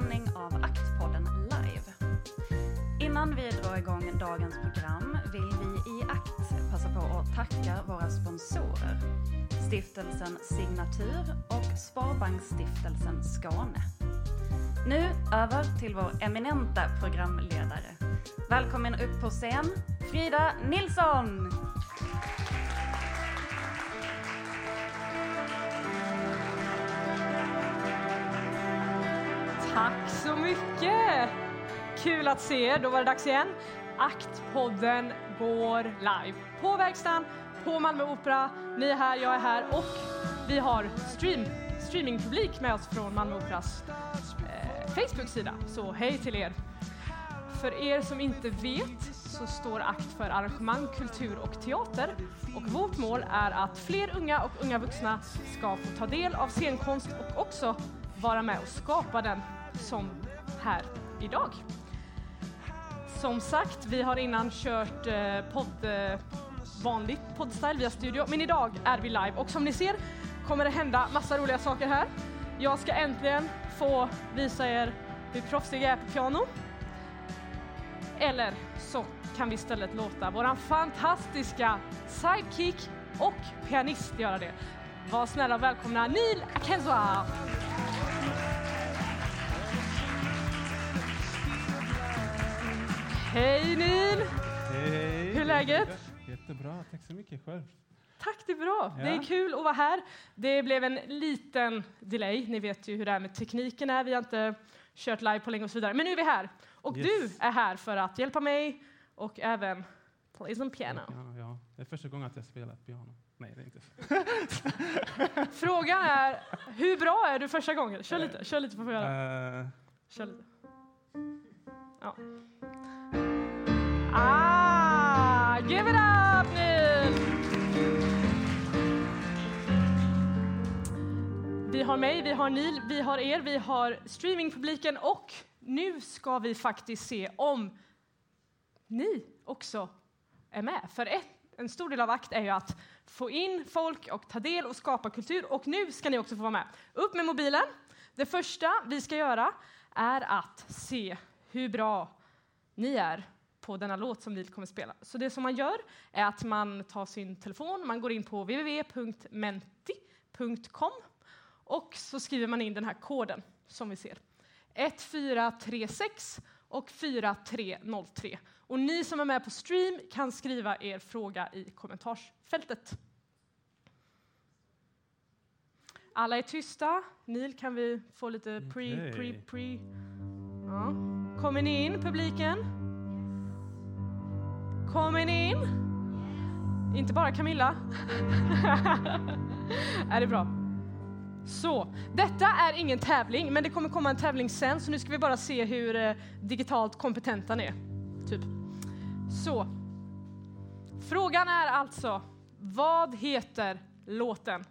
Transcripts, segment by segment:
sändning av Aktpodden live. Innan vi drar igång dagens program vill vi i Akt passa på att tacka våra sponsorer. Stiftelsen Signatur och Sparbanksstiftelsen Skåne. Nu över till vår eminenta programledare. Välkommen upp på scen, Frida Nilsson! Tack så mycket! Kul att se er. Då var det dags igen. Aktpodden går live på verkstaden, på Malmö Opera. Ni är här, jag är här och vi har stream, streamingpublik med oss från Malmö Operas eh, Facebook-sida. Så hej till er! För er som inte vet så står ACT för arrangemang, kultur och teater. Och vårt mål är att fler unga och unga vuxna ska få ta del av scenkonst och också vara med och skapa den som här idag. Som sagt, vi har innan kört eh, podd, eh, vanligt poddstyle via studio, men idag är vi live och som ni ser kommer det hända massa roliga saker här. Jag ska äntligen få visa er hur proffsig jag är på piano. Eller så kan vi istället låta våran fantastiska sidekick och pianist göra det. Var snälla och välkomna Neil Akenzoa! Hej Neil! Hej! Hur är läget? Jättebra, tack så mycket själv. Tack, det är bra. Det är Ja. kul att vara här. Det blev en liten delay. Ni vet ju hur det är med tekniken är. Vi har inte kört live på länge och så vidare. Men nu är vi här. Och Yes. du är här för att hjälpa mig och även play some piano. Ja, ja. Det är första gången att jag spelar piano. Nej, det är inte. Frågan är, hur bra är du första gången? Kör lite, kör lite får vi höra. Eh, Kör lite. Ja. Har mig, vi har Nil, vi har er, vi har streamingpubliken och nu ska vi faktiskt se om ni också är med. För ett, en stor del av ACT är ju att få in folk och ta del och skapa kultur och nu ska ni också få vara med. Upp med mobilen. Det första vi ska göra är att se hur bra ni är på denna låt som Neil kommer spela. Så det som man gör är att man tar sin telefon, man går in på www.menti.com och så skriver man in den här koden som vi ser. 1436 och 4303. Och ni som är med på stream kan skriva er fråga i kommentarsfältet. Alla är tysta. Neil, kan vi få lite pre, pre, pre? Ja. Kommer ni in, publiken? Kommer ni in? Inte bara Camilla? är det bra? Så, detta är ingen tävling, men det kommer komma en tävling sen, så nu ska vi bara se hur eh, digitalt kompetenta ni är. Typ. Så. Frågan är alltså, vad heter låten?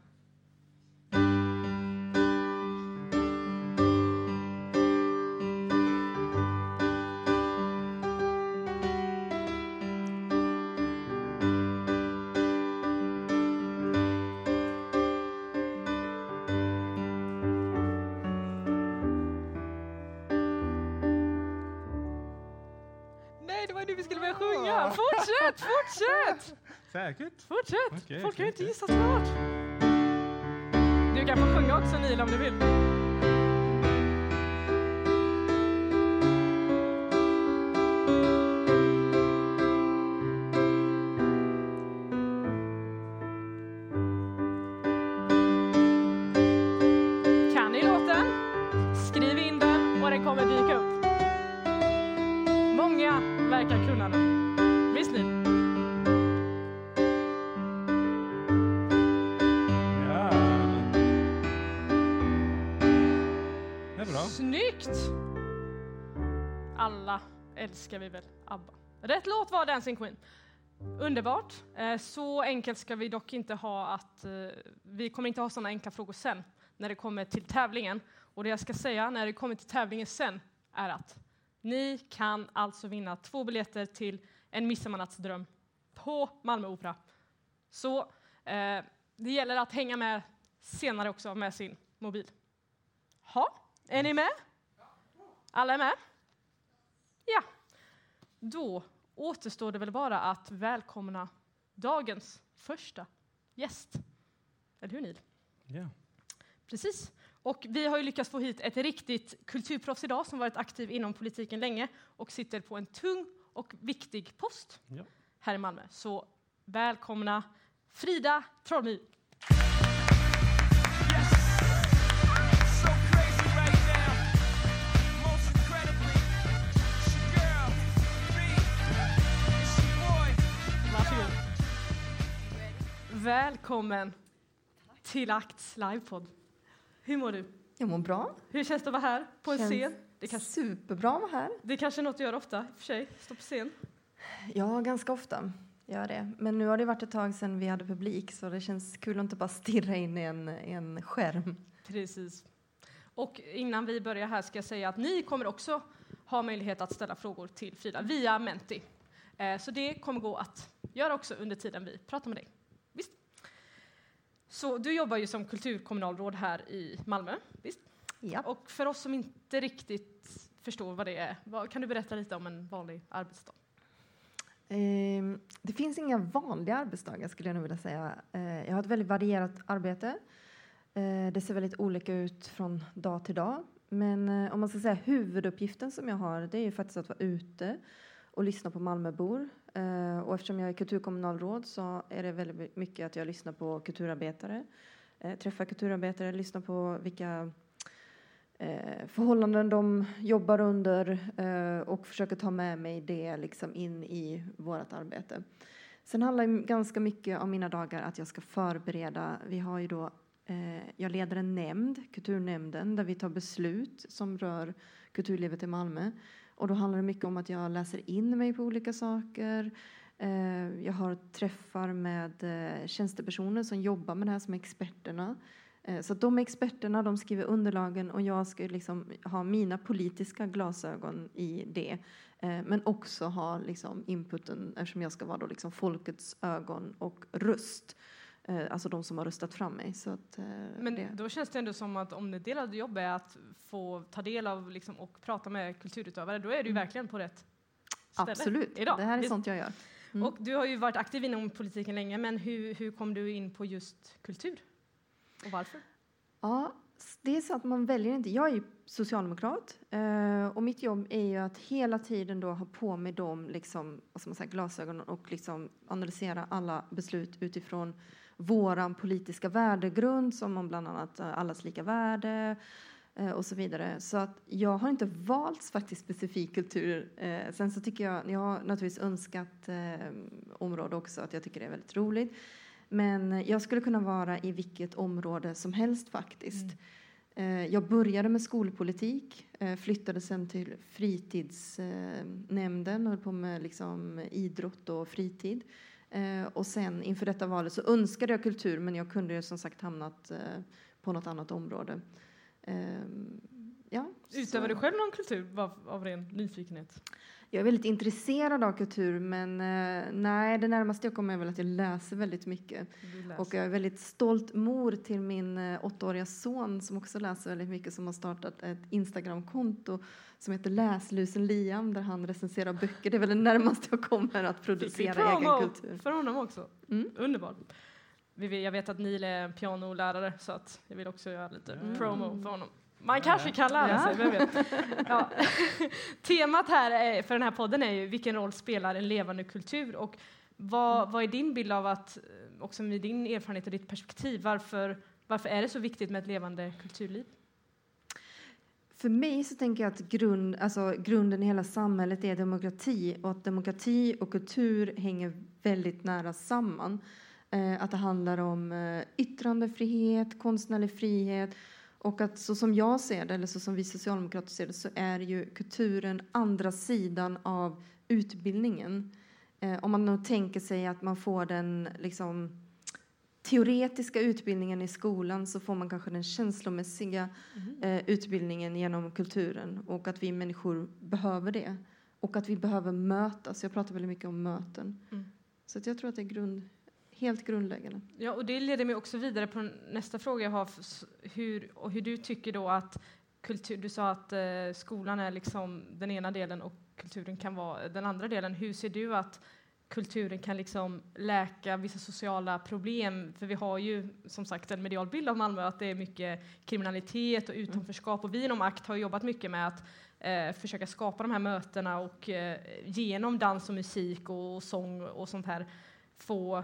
Fortsätt, säkert. Fortsätt! Okej, Folk har ju inte okej. gissat klart. Du kan få sjunga också Neil om du vill. Kan ni låten? Skriv in den och den kommer dyka upp. Många verkar kunna den. Visst Neil? Alla älskar vi väl ABBA. Rätt låt var Dancing Queen. Underbart. Eh, så enkelt ska vi dock inte ha att... Eh, vi kommer inte ha sådana enkla frågor sen, när det kommer till tävlingen. Och det jag ska säga när det kommer till tävlingen sen är att ni kan alltså vinna två biljetter till En midsommarnattsdröm på Malmö Opera. Så eh, det gäller att hänga med senare också med sin mobil. Ha, är ni med? Alla är med? Ja. Då återstår det väl bara att välkomna dagens första gäst. Eller hur Neil? Ja. Precis. Och vi har ju lyckats få hit ett riktigt kulturproffs idag som varit aktiv inom politiken länge och sitter på en tung och viktig post Ja. här i Malmö. Så välkomna Frida Trollmy. Välkommen till Akts livepodd. Hur mår du? Jag mår bra. Hur känns det att vara här på en Känns scen? Det kanske, Superbra att vara här. det kanske är något du gör ofta i och för sig, stå på scen. Ja, ganska ofta gör det. Men nu har det varit ett tag sedan vi hade publik så det känns kul att inte bara stirra in i en, en skärm. Precis. Och innan vi börjar här ska jag säga att ni kommer också ha möjlighet att ställa frågor till Frida via Menti. Eh, Så det kommer gå att göra också under tiden vi pratar med dig. Så du jobbar ju som kulturkommunalråd här i Malmö, visst? Ja. Och för oss som inte riktigt förstår vad det är, vad, kan du berätta lite om en vanlig arbetsdag? Ehm, Det finns inga vanliga arbetsdagar skulle jag nog vilja säga. Eh, Jag har ett väldigt varierat arbete. Eh, Det ser väldigt olika ut från dag till dag. Men eh, om man ska säga huvuduppgiften som jag har, det är ju faktiskt att vara ute och lyssna på Malmöbor. Eh, och eftersom jag är kulturkommunalråd så är det väldigt mycket att jag lyssnar på kulturarbetare, eh, träffar kulturarbetare, lyssnar på vilka eh, förhållanden de jobbar under och försöker ta med mig det liksom in i vårt arbete. Sen handlar ganska mycket av mina dagar att jag ska förbereda. Vi har ju då, jag leder en nämnd, Kulturnämnden, där vi tar beslut som rör kulturlivet i Malmö. Och då handlar det mycket om att jag läser in mig på olika saker. Eh, jag har träffar med eh, tjänstepersoner som jobbar med det här som är experterna. Eh, så att de experterna de skriver underlagen och jag ska liksom ha mina politiska glasögon i det. Men också ha liksom inputen eftersom jag ska vara då liksom folkets ögon och röst. Eh, Alltså de som har röstat fram mig. Så att, eh, Men det. då känns det ändå som att om en del av ditt jobb är att få ta del av liksom, och prata med kulturutövare, då är du ju verkligen på rätt ställe Absolut, idag. det här är Visst? sånt jag gör. Mm. Och du har ju varit aktiv inom politiken länge, men hur, hur kom du in på just kultur? Och varför? Ja, det är så att man väljer inte. Jag är ju socialdemokrat eh, och mitt jobb är ju att hela tiden då ha på mig de liksom, vad ska man säga, glasögonen och liksom analysera alla beslut utifrån våran politiska värdegrund som om bland annat eh, allas lika värde eh, och så vidare. Så att jag har inte valt faktiskt specifik kultur. Eh, sen så tycker jag, jag har naturligtvis önskat område också, att jag tycker det är väldigt roligt. Men jag skulle kunna vara i vilket område som helst faktiskt. Eh, Jag började med skolpolitik, flyttade sen till fritidsnämnden och höll på med liksom idrott och fritid. Eh, Och sen inför detta valet så önskade jag kultur men jag kunde ju som sagt hamnat eh, på något annat område. Ehm, Ja, Utövar du själv någon kultur av, av ren nyfikenhet? jag är väldigt intresserad av kultur men eh, nej, det närmaste jag kommer är väl att jag läser väldigt mycket. Läser. Och jag är väldigt stolt mor till min åttaåriga son som också läser väldigt mycket som har startat ett Instagramkonto som heter Läslusen Liam där han recenserar böcker. Det är väl det närmaste jag kommer att producera egen kultur. för honom också? Mm. Underbart. Vi vet- Jag vet att Neil är pianolärare så att jag vill också göra lite Mm. promo för honom. Man kanske kan lära sig, vem vet? Ja. Temat här är, för den här podden är ju vilken roll spelar en levande kultur och vad, vad är din bild av att, också med din erfarenhet och ditt perspektiv, varför, varför är det så viktigt med ett levande kulturliv? För mig så tänker jag att grund, alltså grunden i hela samhället är demokrati och att demokrati och kultur hänger väldigt nära samman. Eh, att det handlar om eh, yttrandefrihet, konstnärlig frihet och att så som jag ser det, eller så som vi socialdemokrater ser det, så är ju kulturen andra sidan av utbildningen. Eh, om man nu tänker sig att man får den liksom teoretiska utbildningen i skolan så får man kanske den känslomässiga eh, utbildningen genom kulturen och att vi människor behöver det. Och att vi behöver mötas. Jag pratar väldigt mycket om möten. Mm. Så att jag tror att det är grund, helt grundläggande. Ja, och det leder mig också vidare på nästa fråga jag har, hur, och hur du tycker då att kultur, du sa att eh, skolan är liksom den ena delen och kulturen kan vara den andra delen. Hur ser du att kulturen kan liksom läka vissa sociala problem? För vi har ju som sagt en medial bild av Malmö att det är mycket kriminalitet och utanförskap och vi inom ACT har jobbat mycket med att eh, försöka skapa de här mötena och eh, genom dans och musik och sång och sånt här få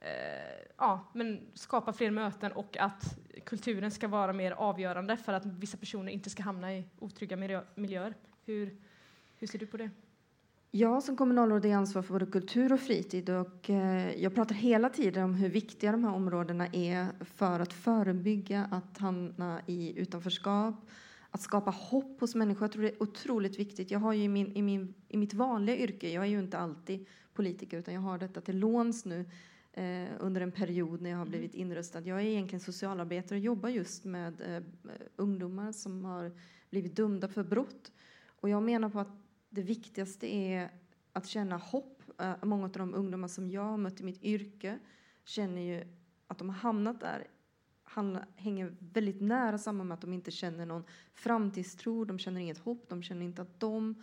eh, ja, men skapa fler möten och att kulturen ska vara mer avgörande för att vissa personer inte ska hamna i otrygga miljö- miljöer. Hur, hur ser du på det? Jag som kommunalråd är ansvar för både kultur och fritid och eh, jag pratar hela tiden om hur viktiga de här områdena är för att förebygga att hamna i utanförskap, att skapa hopp hos människor. Jag tror det är otroligt viktigt. Jag har ju i, min, i, min, i mitt vanliga yrke, jag är ju inte alltid politiker utan jag har detta till låns nu eh, under en period när jag har blivit inröstad. Jag är egentligen socialarbetare och jobbar just med eh, ungdomar som har blivit dömda för brott. Och jag menar på att det viktigaste är att känna hopp. Eh, Många av de ungdomar som jag har mött i mitt yrke känner ju att de har hamnat där hänger väldigt nära samman med att de inte känner någon framtidstro, de känner inget hopp, de känner inte att de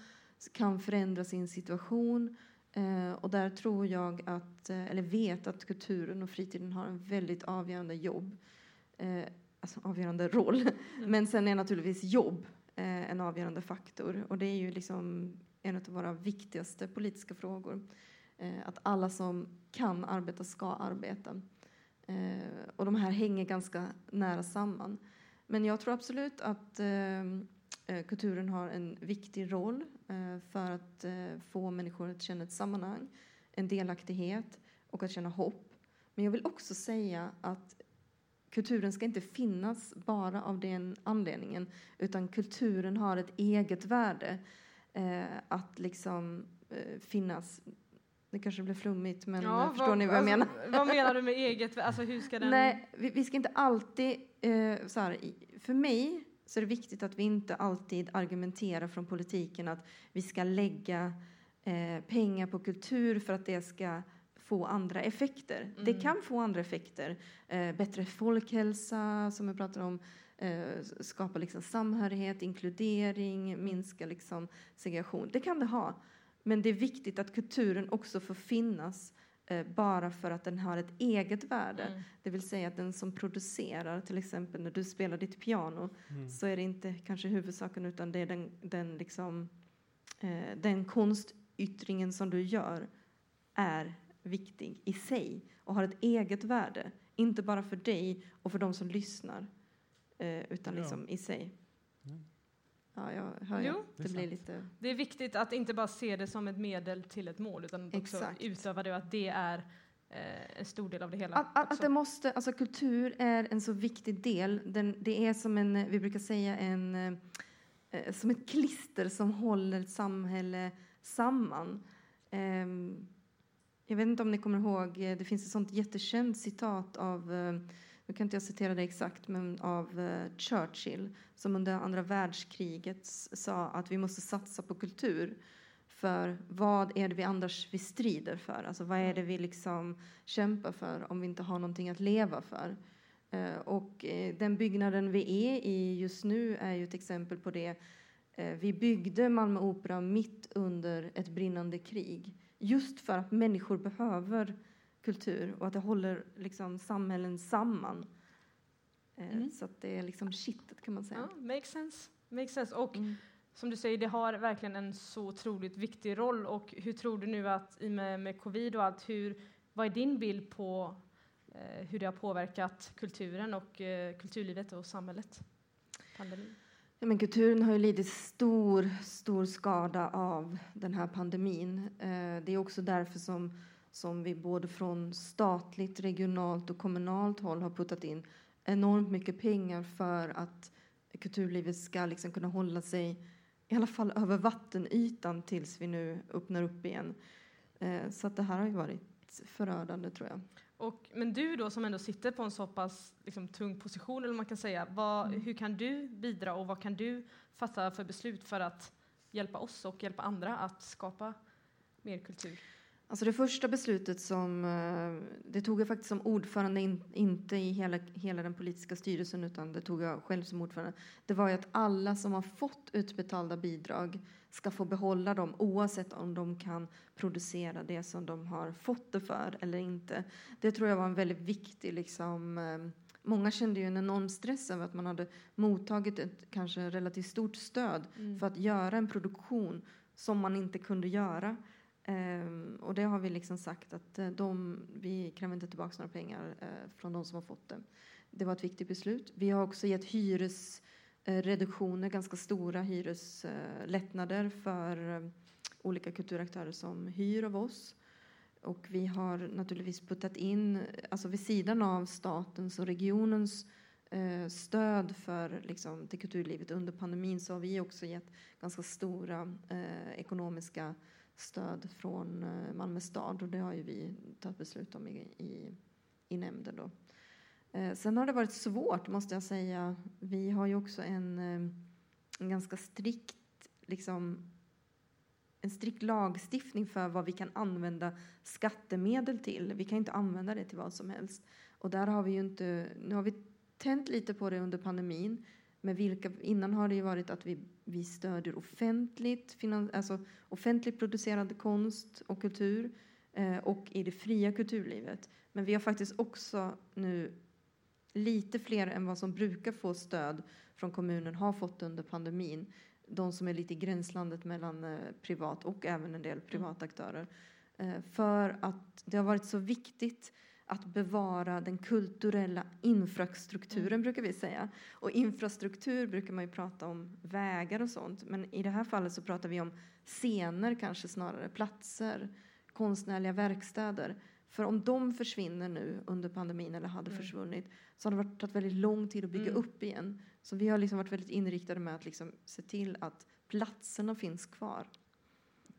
kan förändra sin situation. Eh, och där tror jag att, eh, eller vet att kulturen och fritiden har en väldigt avgörande jobb. Alltså avgörande roll. Men sen är naturligtvis jobb Eh, en avgörande faktor. Och det är ju liksom en av våra viktigaste politiska frågor. Eh, att alla som kan arbeta ska arbeta. Eh, och de här hänger ganska nära samman. Men jag tror absolut att kulturen har en viktig roll för att få människor att känna ett sammanhang, en delaktighet och att känna hopp. Men jag vill också säga att kulturen ska inte finnas bara av den anledningen, utan kulturen har ett eget värde eh, att liksom eh, finnas. Det kanske blir flummigt, men eh, förstår ni vad jag alltså, menar? Vad menar du med eget? Alltså hur ska den... Nej, vi, vi ska inte alltid... Eh, så här, för mig så är det viktigt att vi inte alltid argumenterar från politiken att vi ska lägga eh, pengar på kultur för att det ska få andra effekter. Det Mm. kan få andra effekter. Eh, bättre folkhälsa, som jag pratar om, eh, skapa liksom samhörighet, inkludering, minska liksom segregation. Det kan det ha. Men det är viktigt att kulturen också får finnas eh, bara för att den har ett eget värde. Mm. Det vill säga att den som producerar, till exempel när du spelar ditt piano, Mm. så är det inte kanske huvudsaken utan det är den, den, liksom, eh, den konstyttringen som du gör är viktig i sig och har ett eget värde. Inte bara för dig och för de som lyssnar, eh, utan Ja. liksom i sig. Ja, jag hör Jo, jag. det blir lite... Det är viktigt att inte bara se det som ett medel till ett mål utan också Exakt. utöva det och att det är eh, en stor del av det hela. Att, att, det måste, alltså kultur är en så viktig del. Den, det är som en, vi brukar säga, en, eh, som ett klister som håller ett samhälle samman. Ehm, jag vet inte om ni kommer ihåg, eh, det finns ett sånt jättekänt citat av, eh, nu kan inte jag citera det exakt, men av eh, Churchill som under andra världskriget sa att vi måste satsa på kultur. För vad är det vi annars vi strider för? Alltså vad är det vi liksom kämpar för om vi inte har någonting att leva för? Och den byggnaden vi är i just nu är ju ett exempel på det. Vi byggde Malmö Opera mitt under ett brinnande krig. Just för att människor behöver kultur och att det håller liksom samhällen samman. Eh, Mm. Så att det är liksom kittet kan man säga. Ja, makes sense. Makes sense. Och Mm. som du säger, det har verkligen en så otroligt viktig roll. Och hur tror du nu att i och med, med covid och allt, hur, vad är din bild på eh, hur det har påverkat kulturen och eh, kulturlivet och samhället? Pandemin. Ja, men kulturen har ju lidit stor, stor skada av den här pandemin. Eh, det är också därför som, som vi både från statligt, regionalt och kommunalt håll har puttat in enormt mycket pengar för att kulturlivet ska liksom kunna hålla sig i alla fall över vattenytan tills vi nu öppnar upp igen. Eh, så att det här har ju varit förödande tror jag. Och, men du då som ändå sitter på en så pass liksom, tung position, eller man kan säga, vad, Mm. hur kan du bidra och vad kan du fatta för beslut för att hjälpa oss och hjälpa andra att skapa mer kultur? Alltså det första beslutet som, eh, det tog jag faktiskt som ordförande, in, inte i hela, hela den politiska styrelsen, utan det tog jag själv som ordförande. Det var ju att alla som har fått utbetalda bidrag ska få behålla dem oavsett om de kan producera det som de har fått det för eller inte. Det tror jag var en väldigt viktig, liksom, eh, många kände ju en enorm stress över att man hade mottagit ett kanske relativt stort stöd för att göra en produktion som man inte kunde göra. Ehm, och det har vi liksom sagt att eh, de, vi kräver inte tillbaka några pengar eh, från de som har fått det. Det var ett viktigt beslut. Vi har också gett Eh, reduktioner, ganska stora hyreslättnader för eh, olika kulturaktörer som hyr av oss. Och vi har naturligtvis puttat in, alltså vid sidan av statens och regionens eh, stöd för, liksom, till kulturlivet under pandemin så har vi också gett ganska stora eh, ekonomiska stöd från Malmö stad och det har ju vi tagit beslut om i, i, i nämnden. Då. Eh, sen har det varit svårt, måste jag säga. Vi har ju också en, eh, en ganska strikt liksom, en strikt lagstiftning för vad vi kan använda skattemedel till. Vi kan inte använda det till vad som helst. Och där har vi ju inte, nu har vi tänt lite på det under pandemin. Men vilka, innan har det ju varit att vi, vi stödjer offentligt, finans, alltså offentligt producerad konst och kultur eh, och i det fria kulturlivet. Men vi har faktiskt också nu lite fler än vad som brukar få stöd från kommunen har fått under pandemin de som är lite i gränslandet mellan eh, privat och även en del privata aktörer. Eh, för att det har varit så viktigt att bevara den kulturella infrastrukturen, brukar vi säga. Och infrastruktur brukar man ju prata om vägar och sånt, men i det här fallet så pratar vi om scener kanske snarare, platser, konstnärliga verkstäder. För om de försvinner nu under pandemin eller hade försvunnit så har det varit, tagit väldigt lång tid att bygga Mm. upp igen. Så vi har liksom varit väldigt inriktade med att liksom se till att platserna finns kvar.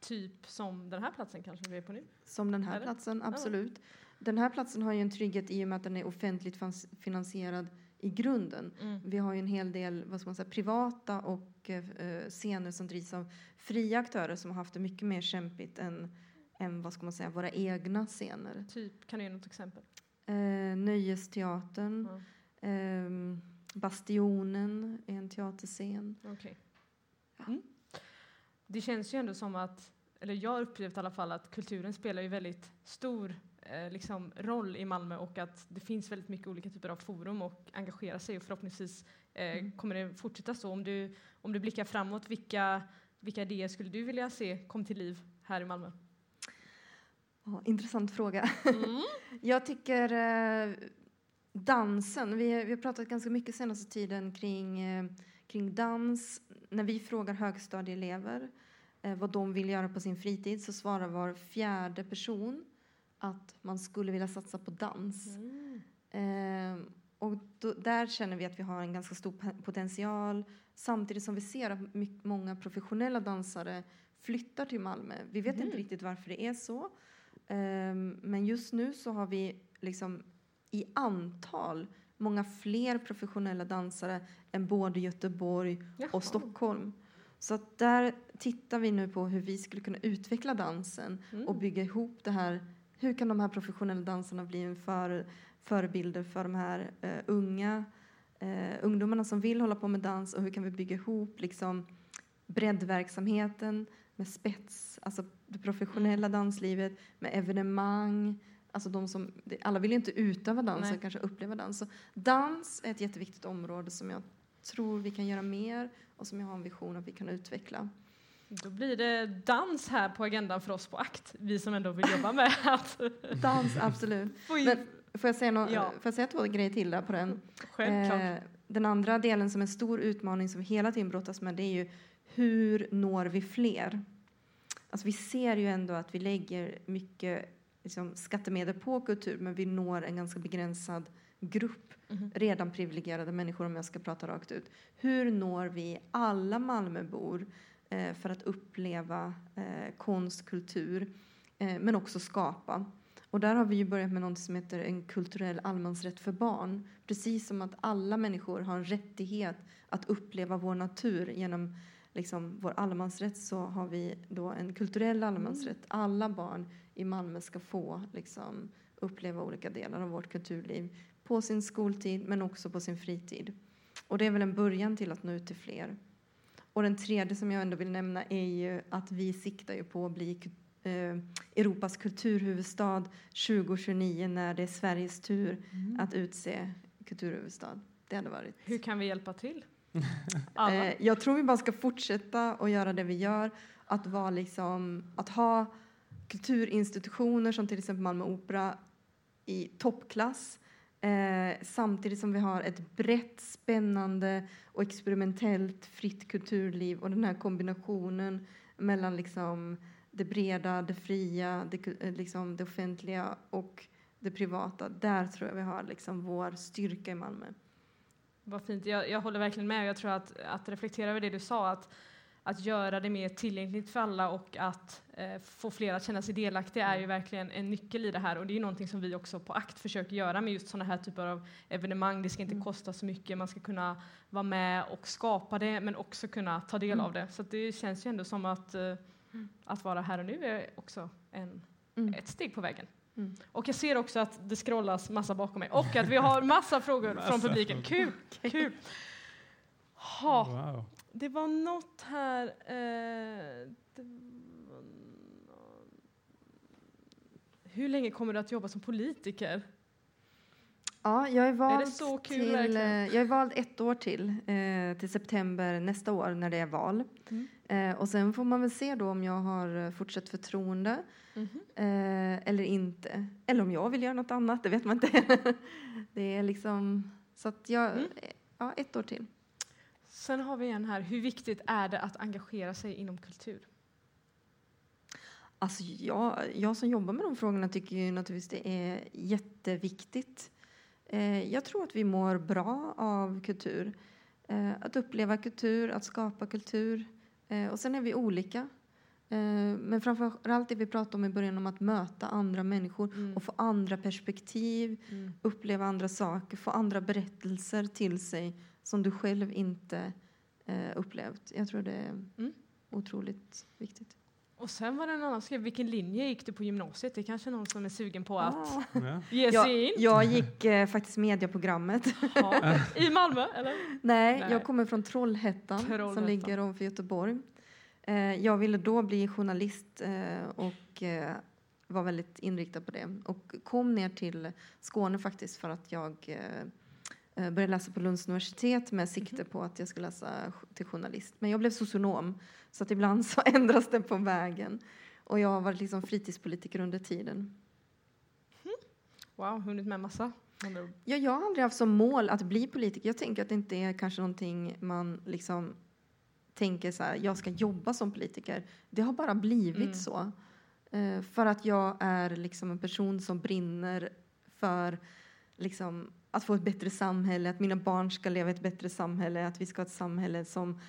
Typ som den här platsen kanske vi är på nu. Som den här Eller? platsen, absolut. Den här platsen har ju en trygghet i och med att den är offentligt finansierad i grunden. Vi har ju en hel del vad ska man säga, privata och eh, scener som drivs av fria aktörer som har haft det mycket mer kämpigt än, än vad ska man säga, våra egna scener. Typ, kan du ge något exempel? Eh, Nöjesteatern, Ja. ehm, Bastionen är en teaterscen. Ja. Mm. Det känns ju ändå som att, eller jag har upplevt i alla fall att kulturen spelar ju väldigt stor eh, liksom, roll i Malmö och att det finns väldigt mycket olika typer av forum och engagera sig och förhoppningsvis eh, Mm. kommer det fortsätta så. Om du, om du blickar framåt, vilka, vilka idéer skulle du vilja se kom till liv här i Malmö? Ja, intressant fråga. Mm. Jag tycker eh, dansen, vi, vi har pratat ganska mycket senaste tiden kring, eh, kring dans. När vi frågar högstadieelever eh, vad de vill göra på sin fritid så svarar var fjärde person att man skulle vilja satsa på dans. Eh, och då, där känner vi att vi har en ganska stor potential samtidigt som vi ser att my- många professionella dansare flyttar till Malmö. Vi vet inte riktigt varför det är så. Ehm, men just nu så har vi liksom i antal många fler professionella dansare än både Göteborg Jaha. och Stockholm. Så att där tittar vi nu på hur vi skulle kunna utveckla dansen Mm. och bygga ihop det här. Hur kan de här professionella dansarna bli en för, förebilder för de här eh, unga eh, ungdomarna som vill hålla på med dans och hur kan vi bygga ihop liksom breddverksamheten med spets, alltså det professionella danslivet med evenemang. Alltså de som, alla vill ju inte utöva dans, utan kanske uppleva dans. Så dans är ett jätteviktigt område som jag tror vi kan göra mer och som jag har en vision att vi kan utveckla. Då blir det dans här på agendan för oss på ACT, vi som ändå vill jobba med att Dans, absolut. Men får jag säga, nå- Ja. får jag säga två grejer till där på den? Självklart. Eh, den andra delen som är en stor utmaning som vi hela tiden brottas med det är ju hur når vi fler? Alltså vi ser ju ändå att vi lägger mycket liksom, skattemedel på kultur men vi når en ganska begränsad grupp Mhm. redan privilegierade människor om jag ska prata rakt ut. Hur når vi alla Malmöbor eh, för att uppleva eh, konst, kultur eh, men också skapa? Och där har vi ju börjat med något som heter en kulturell allemansrätt för barn. Precis som att alla människor har en rättighet att uppleva vår natur genom liksom, vår allemansrätt så har vi då en kulturell allemansrätt. Alla barn i Malmö ska få liksom, uppleva olika delar av vårt kulturliv på sin skoltid men också på sin fritid. Och det är väl en början till att nå ut till fler. Och den tredje som jag ändå vill nämna är ju att vi siktar ju på att bli eh, Europas kulturhuvudstad 2029 när det är Sveriges tur att utse kulturhuvudstad. Det hade varit Hur kan vi hjälpa till? Eh, jag tror vi bara ska fortsätta och göra det vi gör. Att, vara liksom, att ha kulturinstitutioner som till exempel Malmö Opera i toppklass. Eh, samtidigt som vi har ett brett, spännande och experimentellt fritt kulturliv. Och den här kombinationen mellan liksom det breda, det fria, det, eh, liksom det offentliga och det privata. Där tror jag vi har liksom vår styrka i Malmö. Vad fint. Jag, jag håller verkligen med. Jag tror att, att reflektera över det du sa, att, att göra det mer tillgängligt för alla och att eh, få fler att känna sig delaktiga är ju verkligen en nyckel i det här. Och det är ju någonting som vi också på ACT försöker göra med just sådana här typer av evenemang. Det ska inte Mm. kosta så mycket, man ska kunna vara med och skapa det, men också kunna ta del Mm. av det. Så det känns ju ändå som att, eh, att vara här och nu är också en, Mm. ett steg på vägen. Mm. Och jag ser också att det scrollas massa bakom mig och att vi har massa frågor från Massa publiken. Kul! Kul! Ha, Wow. det var något här... Eh, det var nå- Hur länge kommer du att jobba som politiker? Ja, jag är vald, det så kul till, verkligen? eh, jag är vald ett år till, eh, till september nästa år när det är val. Mm. Eh, och sen får man väl se då om jag har fortsatt förtroende eh, eller inte. Eller om jag vill göra något annat, det vet man inte. det är liksom, så att jag, Mm. ja, ett år till. Sen har vi en här. Hur viktigt är det att engagera sig inom kultur? Alltså jag, jag som jobbar med de frågorna tycker ju naturligtvis det är jätteviktigt. Eh, jag tror att vi mår bra av kultur. Eh, att uppleva kultur, att skapa kultur. Eh, och sen är vi olika. Men framför allt det vi pratade om i början om att möta andra människor Mm. och få andra perspektiv, Mm. uppleva andra saker, få andra berättelser till sig som du själv inte upplevt. Jag tror det är Mm. otroligt viktigt. Och sen var det en annan som skrev, vilken linje gick du på gymnasiet? Det är kanske någon som är sugen på att Ah. Ge Jag, sig in. jag gick eh, faktiskt medieprogrammet. Ja. I Malmö, eller? Nej, Nej. jag kommer från Trollhättan, som Trollhättan. ligger ovanför Göteborg. Eh, jag ville då bli journalist eh, och eh, var väldigt inriktad på det. Och kom ner till Skåne faktiskt för att jag eh, började läsa på Lunds universitet med sikte på att jag skulle läsa till journalist. Men jag blev socionom, så att ibland så ändras det på vägen. Och jag har varit liksom fritidspolitiker under tiden. Wow, hunnit med massa. Ja, jag har aldrig haft som mål att bli politiker. Jag tänker att det inte är kanske någonting man liksom tänker så här, jag ska jobba som politiker. Det har bara blivit Mm. så. Eh, för att jag är liksom en person som brinner för liksom, att få ett bättre samhälle, att mina barn ska leva i ett bättre samhälle, att vi ska ha ett samhälle som,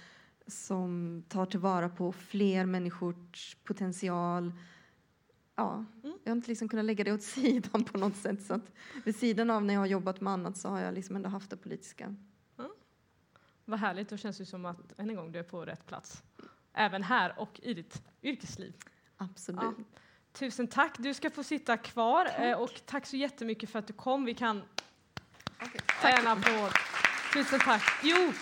som tar tillvara på fler människors potential. Ja, Mm. jag har inte liksom kunnat lägga det åt sidan på något sätt. Så att vid sidan av när jag har jobbat med annat så har jag liksom ändå haft det politiska. Vad härligt, då känns det som att än en gång du är på rätt plats. Även här och i ditt yrkesliv. Absolut. Ja. Tusen tack, du ska få sitta kvar eh, och tack så jättemycket för att du kom. Vi kan en applåd. Tusen tack. Jo,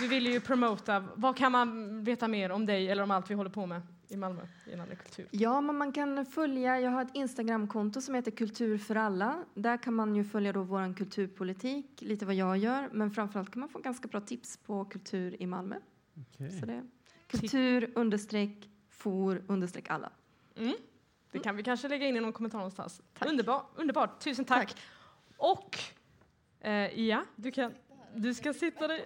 du ville ju promota. Vad kan man veta mer om dig eller om allt vi håller på med i Malmö gällande kultur? Ja, men man kan följa, jag har ett Instagramkonto som heter Kultur för alla. Där kan man ju följa då vår kulturpolitik, lite vad jag gör, men framförallt kan man få ganska bra tips på kultur i Malmö. Okej. Så det kultur understreck for understreck alla. Mm. Det kan vi kanske lägga in i någon kommentar någonstans. Tack. Underbar, underbart, tusen tack. Tack. Och eh, ja, du, kan, du ska sitta där.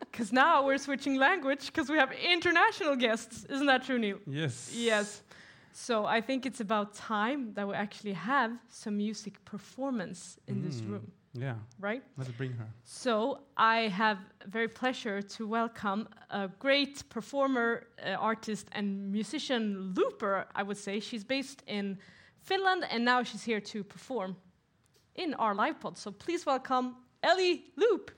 Because now we're switching language because we have international guests. Isn't that true, Neil? Yes. Yes. So I think it's about time that we actually have some music performance in this Mm. room, Yeah, right? let's bring her. So I have very pleasure to welcome a great performer, uh, artist, and musician looper. I would say she's based in Finland, and now she's here to perform in our live pod. So please welcome Ellie Loop.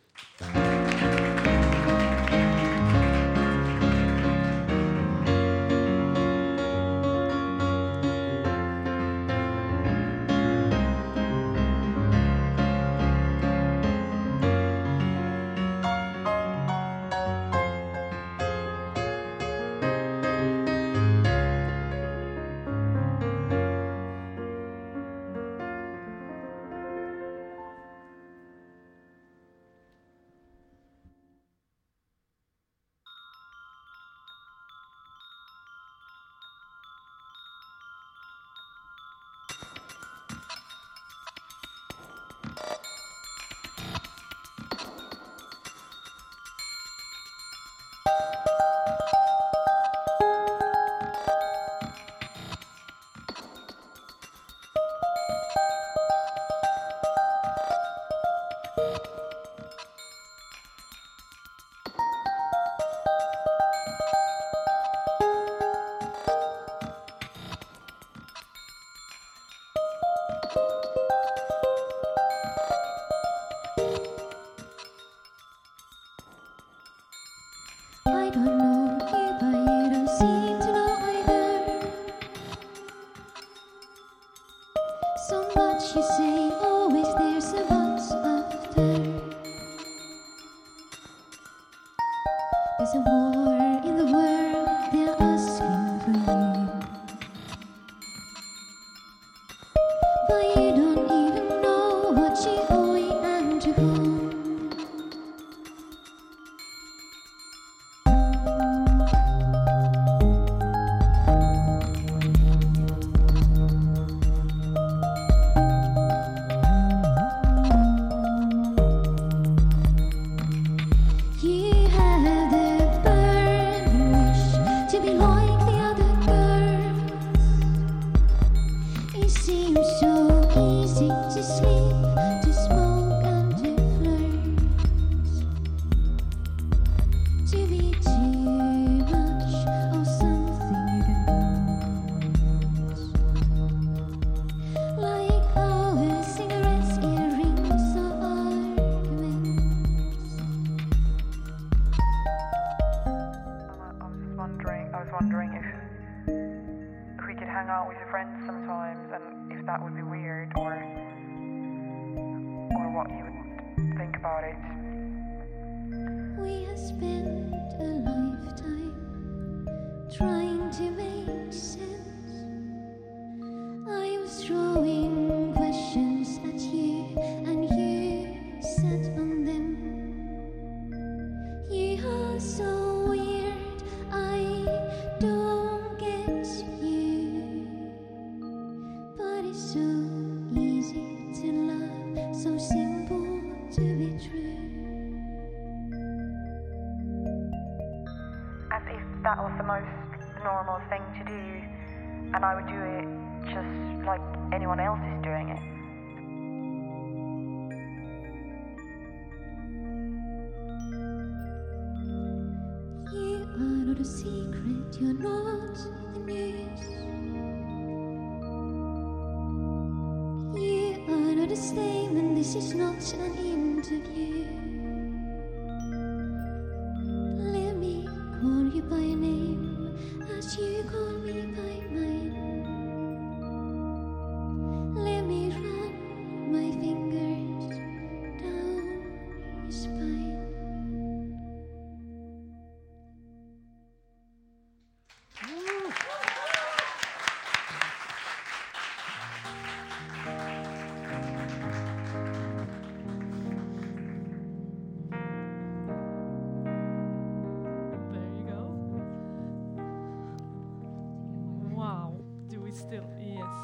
Do we still? Yes.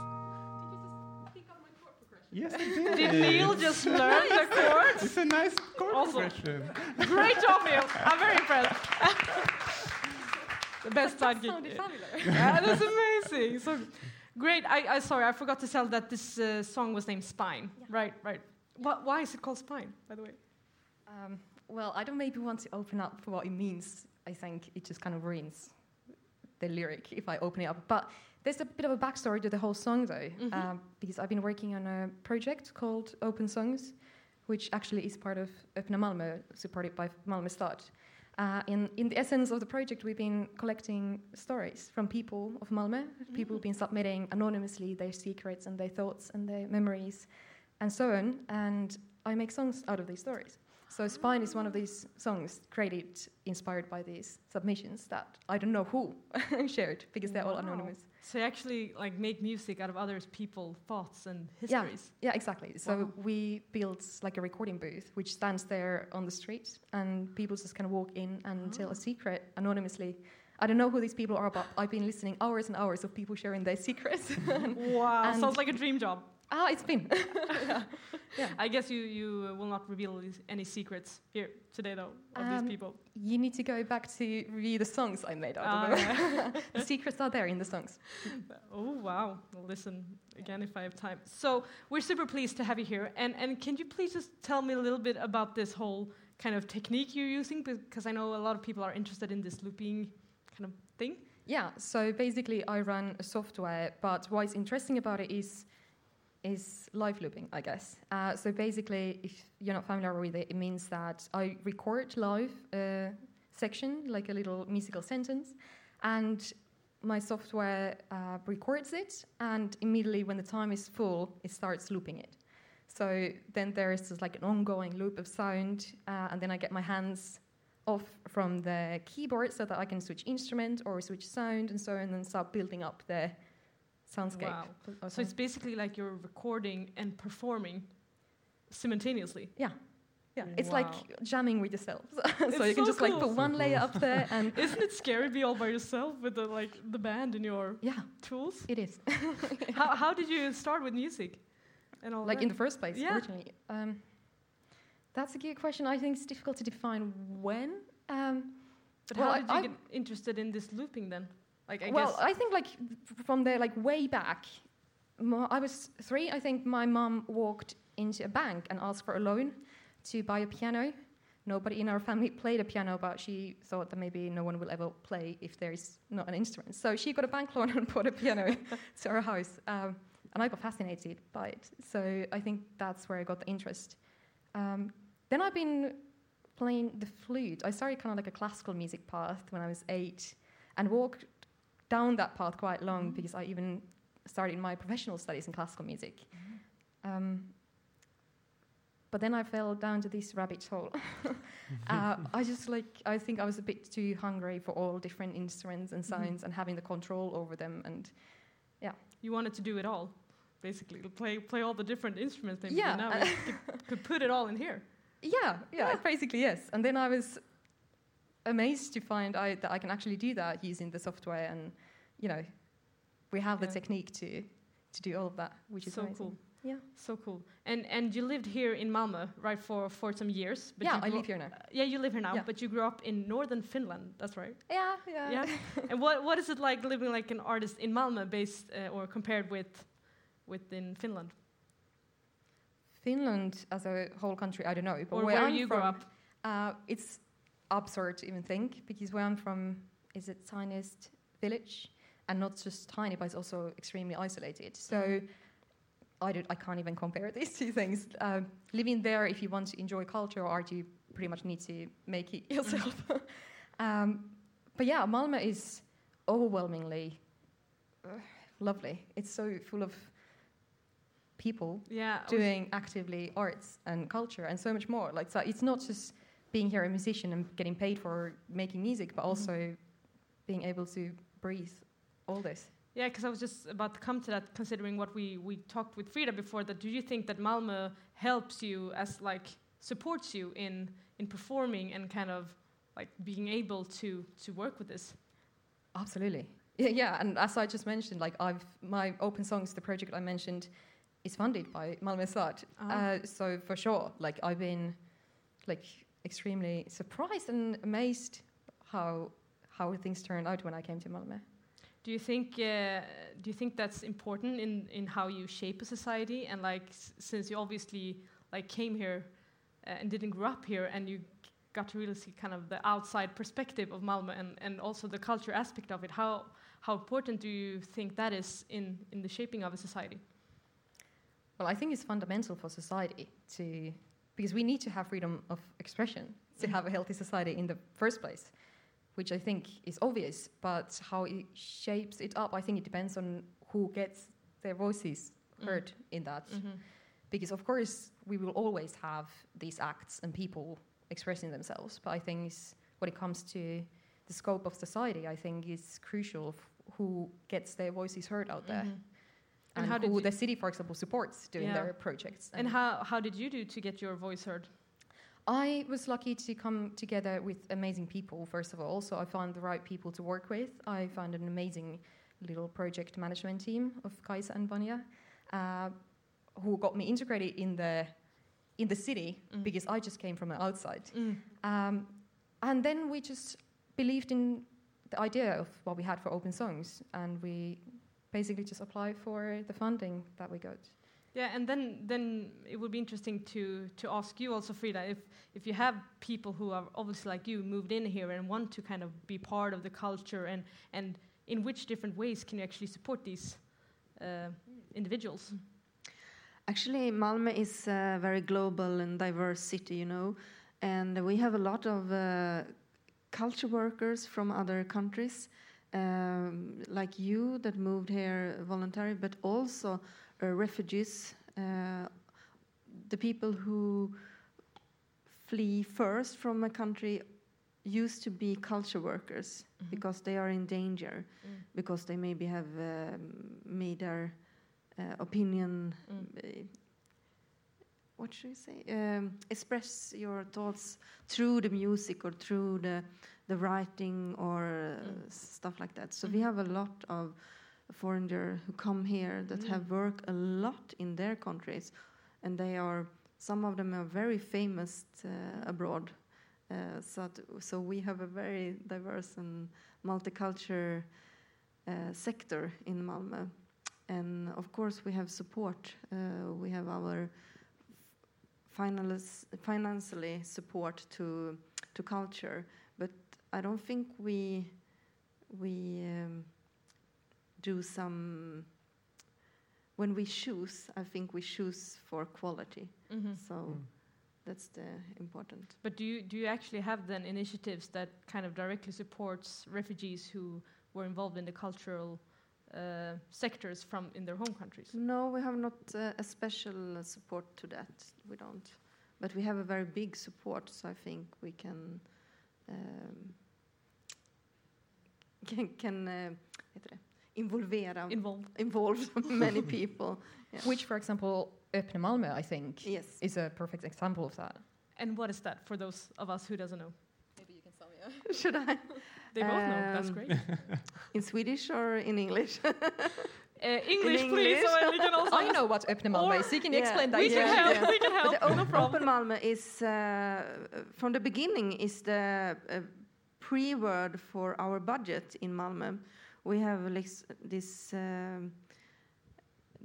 Yes, it did. Did Neil just learn the chords? It's a nice chord Also- progression. Great job, Neil. I'm very impressed. the best sidekick. yeah, that's amazing. So great. I, I sorry, I forgot to tell that this uh, song was named Spine. Right, right. Wh- why is it called Spine, by the way? Um, well, I don't maybe want to open up for what it means. I think it just kind of ruins the lyric if I open it up. But there's a bit of a backstory to the whole song, though, Mhm. um, because I've been working on a project called Open Songs, which actually is part of Öppna Malmö, supported by Malmö Stad. Uh, in, in the essence of the project, we've been collecting stories from people of Malmö. People have been submitting anonymously their secrets and their thoughts and their memories and so on. And I make songs out of these stories. So Spine is one of these songs created, inspired by these submissions that I don't know who shared because they're all anonymous. So you actually like make music out of others' people thoughts and histories. Yeah, exactly. So Wow. we built like a recording booth which stands there on the street, and people just kind of walk in and tell a ah. secret anonymously. I don't know who these people are, but I've been listening hours and hours of people sharing their secrets. Wow, And- sounds like a dream job. Ah, it's been. I guess you you will not reveal any secrets here today, though, of Um, these people. you need to go back to review the songs I made out Ah, of them. the secrets are there in the songs. Oh wow! Listen again if I have time. So we're super pleased to have you here, and and can you please just tell me a little bit about this whole kind of technique you're using? Because I know a lot of people are interested in this looping kind of thing. Yeah, so basically I run a software, but what's interesting about it is is live looping, I guess. Uh, so basically, if you're not familiar with it, it means that I record live a section, like a little musical sentence, and my software uh, records it, and immediately when the time is full, it starts looping it. So then there is this like an ongoing loop of sound, uh, and then I get my hands off from the keyboard so that I can switch instrument or switch sound and so on, and then start building up the soundscape. Wow. So it's basically like you're recording and performing simultaneously. yeah, Yeah, it's Wow. like jamming with yourself. so It's you can so just like cool. put one layer up there, and Isn't it scary to be all by yourself with the like the band and your yeah, tools? it is. how, how did you start with music? And all like that? in the first place Yeah. originally um, that's a good question i think it's difficult to define when um, but well, how did you I- get interested in this looping then? Like I well i think like from the like way back i was three i think my mom walked into a bank and asked for a loan to buy a piano. Nobody in our family played a piano but she thought that maybe no one will ever play if there's not an instrument. So she got a bank loan and bought a piano to our house um, and i got fascinated by it. So i think that's where i got the interest. Um, then i've been playing the flute. I started kind of like a classical music path when i was eight and walked down that path quite long because I even started my professional studies in classical music. Um, but then I fell down to this rabbit hole. uh, I just like I think I was a bit too hungry for all different instruments and sounds and having the control over them and yeah. you wanted to do it all, basically play play all the different instruments. Maybe Yeah, and now could, could put it all in here. yeah, yeah, basically yes. And then I was amazed to find I, that I can actually do that using the software and you know we have Yeah. the technique to to do all of that, which is so amazing. cool. Yeah. So cool. And and you lived here in Malmö, right, for for some years. yeah, you I live here now. Yeah, you live here now, Yeah. but you grew up in northern Finland. That's right. Yeah, yeah. Yeah. and what what is it like living like an artist in Malmö, based uh, or compared with with in Finland, Finland as a whole country, I don't know. But or where, where I'm you from, grew up? Uh, it's absurd to even think because where I'm from is a tiniest village, and not just tiny, but it's also extremely isolated. So. I, don't, I can't even compare these two things. Um, living there, if you want to enjoy culture or art, you pretty much need to make it yourself. um, but yeah, Malmö is overwhelmingly uh, lovely. It's so full of people Yeah. Doing actively arts and culture and so much more. Like, so it's not just being here a musician and getting paid for making music, but also being able to breathe all this. Yeah, because I was just about to come to that, considering what we, we talked with Frida before. That do you think that Malmö helps you as like supports you in in performing and kind of like being able to to work with this? Absolutely. Yeah, yeah, and as I just mentioned, like I've my open songs, the project I mentioned, is funded by Malmö Stad. Uh-huh. Uh, so for sure, like I've been like extremely surprised and amazed how how things turned out when I came to Malmö. Do you think uh, do you think that's important in in how you shape a society? And like s- since you obviously like came here uh, and didn't grow up here, and you got to really see kind of the outside perspective of Malmö and and also the culture aspect of it. How how important do you think that is in in the shaping of a society? Well, I think it's fundamental for society to, because we need to have freedom of expression to have a healthy society in the first place, which I think is obvious. But how it shapes it up, I think it depends on who gets their voices Mm. heard in that. Mm-hmm. Because of course we will always have these acts and people expressing themselves. But I think it's, when it comes to the scope of society, I think it's crucial f- who gets their voices heard out there And and, who the city, for example, supports doing Yeah. their projects. And how how did you do to get your voice heard? I was lucky to come together with amazing people, first of all. So I found the right people to work with. I found an amazing little project management team of Kaisa and Vanya, uh, who got me integrated in the in the city Mm. because I just came from the outside. Mm. Um, and then we just believed in the idea of what we had for Open Songs, and we basically just apply for the funding that we got. Yeah, and then then it would be interesting to to ask you also, Frida, if if you have people who are obviously like you moved in here and want to kind of be part of the culture, and and in which different ways can you actually support these uh, individuals? Actually, Malmö is a very global and diverse city, you know, and we have a lot of uh, culture workers from other countries um, like you that moved here voluntarily, but also uh, refugees, uh, the people who flee first from a country used to be culture workers Mhm. because they are in danger Mm. because they maybe have um, made their uh, opinion Mm. uh, what should I say? Um, express your thoughts through the music or through the the writing or uh, Mm. stuff like that. So we Mhm. have a lot of foreigners who come here that Mm. have worked a lot in their countries, and they are some of them are very famous uh, abroad. Uh, so so we have a very diverse and multicultural uh, sector in Malmö. And of course, we have support. Uh, we have our finalis- financially support to to culture, I don't think we we um, do some. When we choose, I think we choose for quality. Mhm. So Mm. that's the important. But do you do you actually have then initiatives that kind of directly supports refugees who were involved in the cultural uh, sectors from in their home countries? No, we have not uh, a special uh, support to that. We don't. But we have a very big support, so I think we can um, can, can uh, heter det? involvera Involved. involve many people. Yeah. Which, for example, Öppna Malmö, I think, Yes. is a perfect example of that. And what is that for those of us who doesn't know? Maybe you can tell me. Should I They both know. That's Um, great. in Swedish or in English? Uh, English, please. English? So we can also. I know what Öppna Malmö is. You can Yeah. explain that. We can me. help. yeah. We can help. the No Open, problem. Open Malmö is uh, from the beginning is the uh, pre-word for our budget in Malmö. We have this um,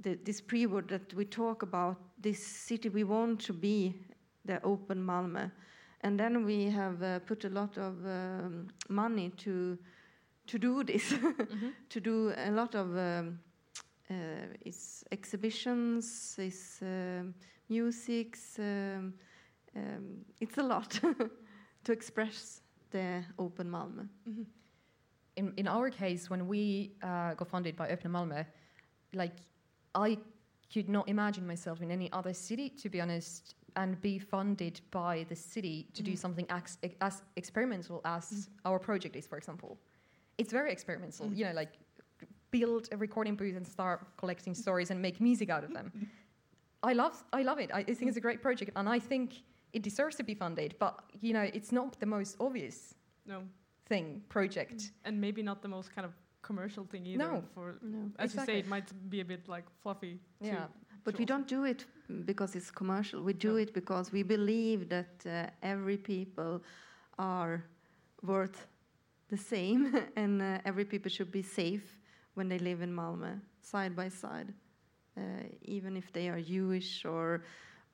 the, this pre-word that we talk about this city we want to be the Open Malmö, and then we have uh, put a lot of um, money to to do this, Mhm. to do a lot of um, uh, it's exhibitions, it's um, musics. Um, um, it's a lot to express the open Malmö. Mhm. in, in our case, when we uh, got funded by Open Malmö, like I could not imagine myself in any other city, to be honest, and be funded by the city to do Mhm. something as, as experimental as our project is, for example. It's very experimental, Mm. you know, like build a recording booth and start collecting stories and make music out of them. I love, I love it. I, I think it's a great project, and I think it deserves to be funded. But you know, it's not the most obvious No. thing project. And maybe not the most kind of commercial thing either. No. For No. as you say, it might be a bit like fluffy. too. Yeah. But we don't do it because it's commercial. We do No. it because we believe that uh, every people are worth the same, and uh, every people should be safe when they live in Malmö, side by side, uh, even if they are Jewish or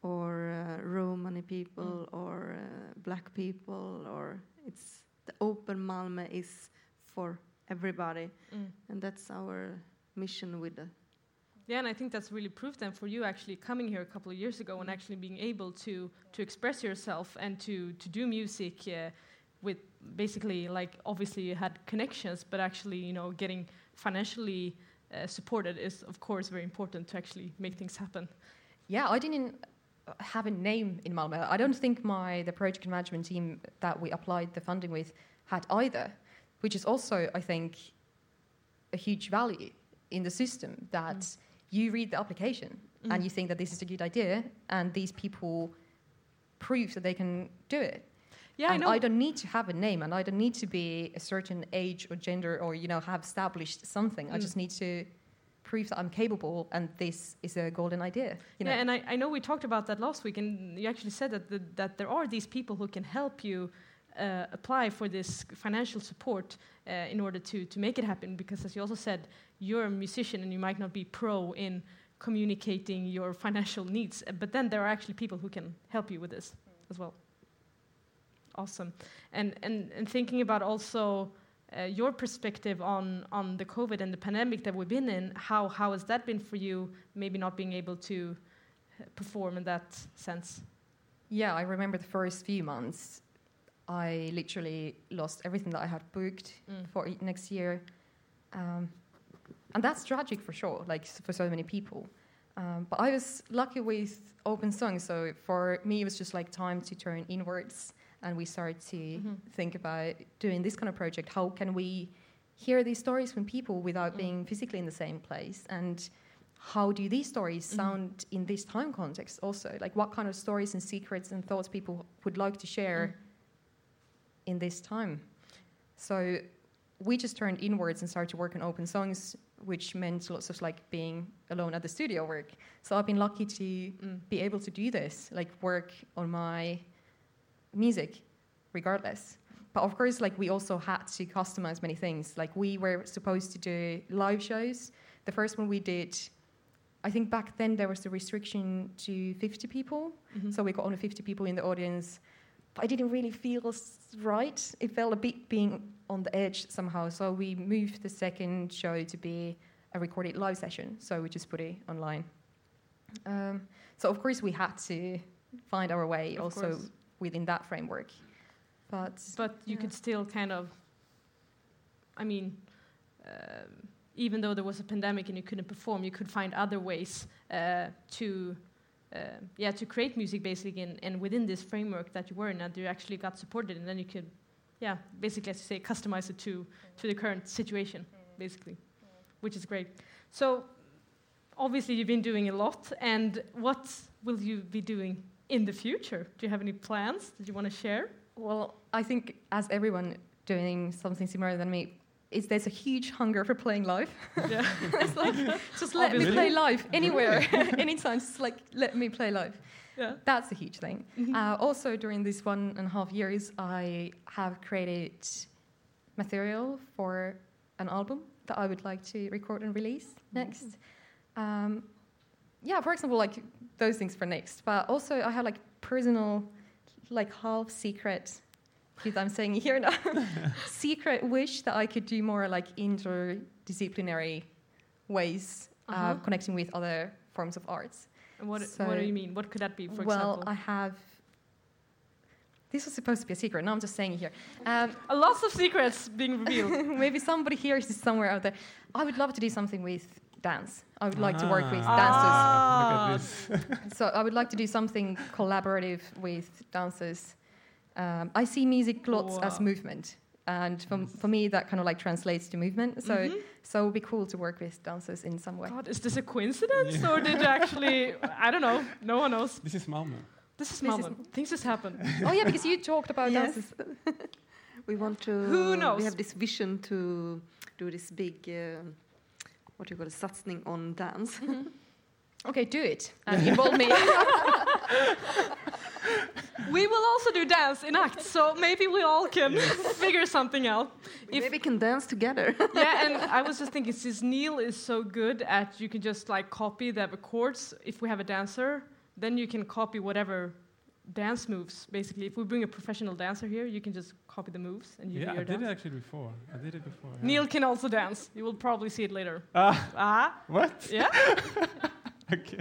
or uh, Romani people or uh, black people, or it's the open Malmö is for everybody, Mm. and that's our mission with the Yeah, and I think that's really proof then for you actually coming here a couple of years ago and actually being able to to express yourself and to to do music uh, with basically like obviously you had connections, but actually you know getting financially uh, supported is of course very important to actually make things happen. Yeah, I didn't have a name in Malmö. I don't think my the project management team that we applied the funding with had either, which is also I think a huge value in the system that you read the application and Mhm. you think that this is a good idea and these people prove that they can do it. Yeah, and I know. don't need to have a name and I don't need to be a certain age or gender or you know have established something. I Mm. just need to prove that I'm capable and this is a golden idea. You know? yeah, and I, I know we talked about that last week, and you actually said that the, that there are these people who can help you uh, apply for this financial support uh, in order to to make it happen. Because as you also said, you're a musician and you might not be pro in communicating your financial needs, but then there are actually people who can help you with this as well. Awesome, and and and thinking about also. Uh, your perspective on, on the COVID and the pandemic that we've been in, how, how has that been for you, maybe not being able to uh, perform in that sense? Yeah, I remember the first few months. I literally lost everything that I had booked Mm. for next year. Um, and that's tragic for sure, like for so many people. Um, but I was lucky with open songs, so for me it was just like time to turn inwards, and we started to Mhm. think about doing this kind of project. How can we hear these stories from people without Mm. being physically in the same place, and how do these stories Mhm. sound in this time context? Also, like what kind of stories and secrets and thoughts people would like to share Mm. in this time. So we just turned inwards and started to work on open songs, which meant lots of like being alone at the studio work. So I've been lucky to Mm. be able to do this, like work on my music regardless. But of course, like we also had to customize many things. Like we were supposed to do live shows. The first one we did, I think back then there was the restriction to 50 people. Mhm. So we got only 50 people in the audience. But I didn't really feel right. It felt a bit being on the edge somehow. So we moved the second show to be a recorded live session. So we just put it online. Um, so of course we had to find our way Of also course. Within that framework. But But you Yeah. could still kind of, I mean, um, even though there was a pandemic and you couldn't perform, you could find other ways uh, to, uh, yeah, to create music basically, and, and within this framework that you were in, that you actually got supported, and then you could, yeah, basically, as you say, customize it to to the current situation, basically, which is great. So, obviously, you've been doing a lot, and what will you be doing in the future? Do you have any plans that you want to share? Well, I think as everyone doing something similar than me, is there's a huge hunger for playing live. Yeah. it's like just let me play live anywhere, anytime. Just like let me play live. Yeah. That's a huge thing. Mhm. Uh, also, during these one and a half years, I have created material for an album that I would like to record and release next. Um, yeah, for example, like those things for next. But also, I have like personal, like half secret. Because I'm saying here now, secret wish that I could do more like interdisciplinary ways uh, Uh-huh. connecting with other forms of arts. What, So- what do you mean? What could that be, for well, example? Well, I have. This was supposed to be a secret. Now I'm just saying it here. Um, A lots of secrets being revealed. maybe somebody hears this somewhere out there. I would love to do something with dance. I would like to work with Ah. dancers. Look at this. So I would like to do something collaborative with dancers. Um, I see music lots as movement, and for, for me that kind of like translates to movement. So Mhm. so it would be cool to work with dancers in some way. God, is this a coincidence, or did actually? I don't know. No one knows. This is Malmö. This is This Malmö. Things just happen. oh yeah, because you talked about Yes. dances. We want to. Who knows? We have this vision to do this big, um, what do you call it, satsning on dance. Mm-hmm. Okay, do it and involve me. we will also do dance in act, so maybe we all can figure something out. If- Maybe we can dance together. yeah, and I was just thinking, since Neil is so good at, you can just like copy the chords. If we have a dancer, then you can copy whatever dance moves. Basically, if we bring a professional dancer here, you can just copy the moves and you Yeah, do I your did it actually before. I did it before. yeah. Neil can also dance. You will probably see it later. Ah, Ah, what? yeah. okay.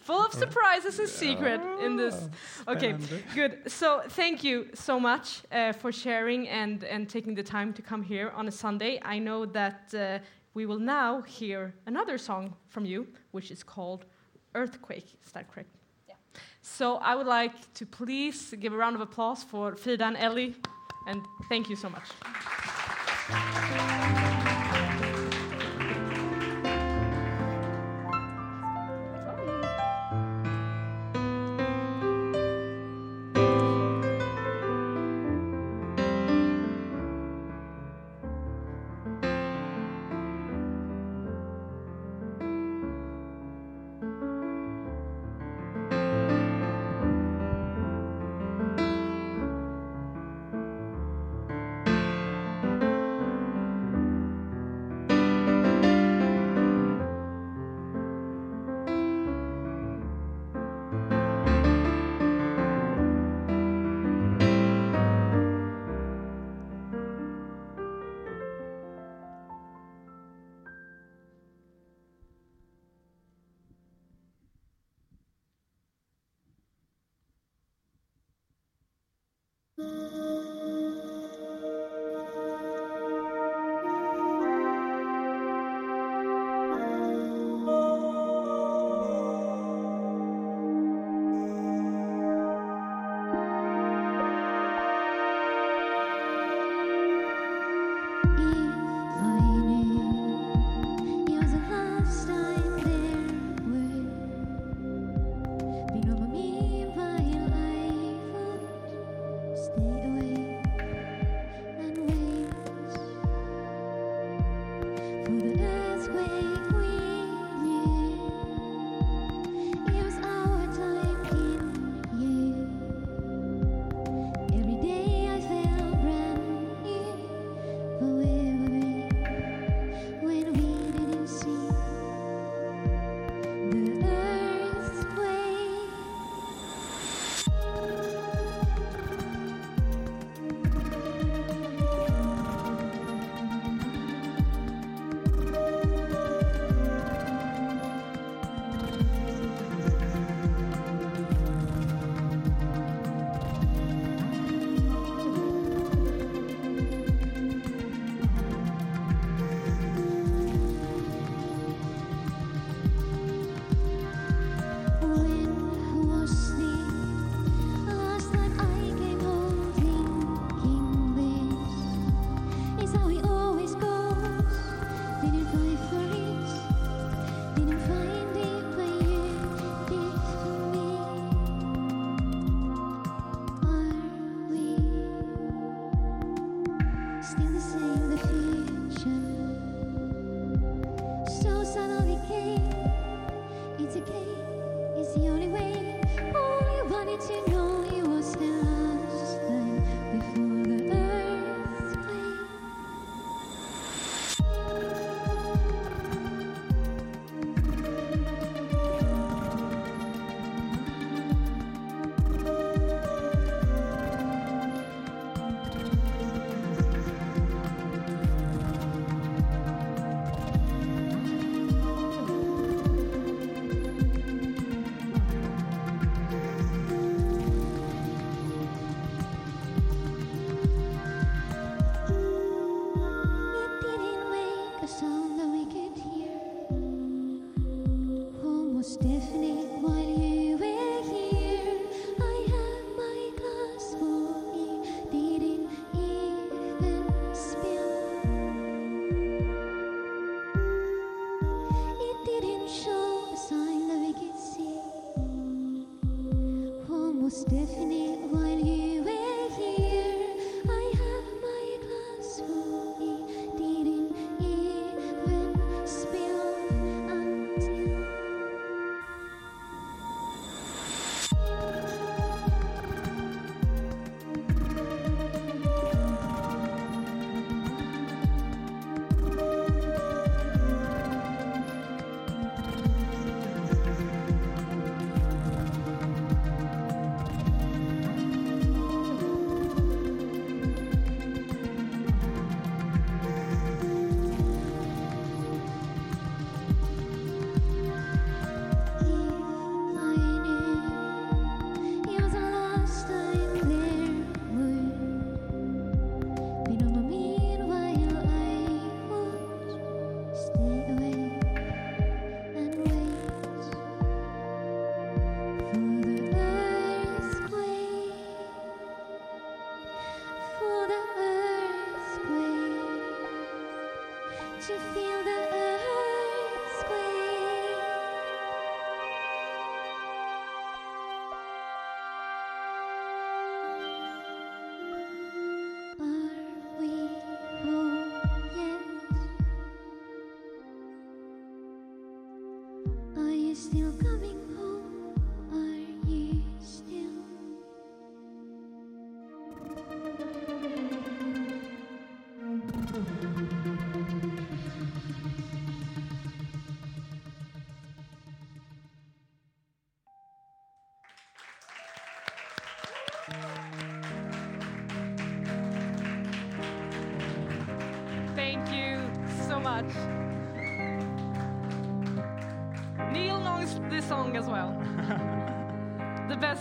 Full of surprises and secret in this. Okay, good. So thank you so much uh, for sharing and, and taking the time to come here on a Sunday. I know that uh, we will now hear another song from you, which is called Earthquake. Is that correct? So I would like to please give a round of applause for Frida and Ellie, and thank you so much.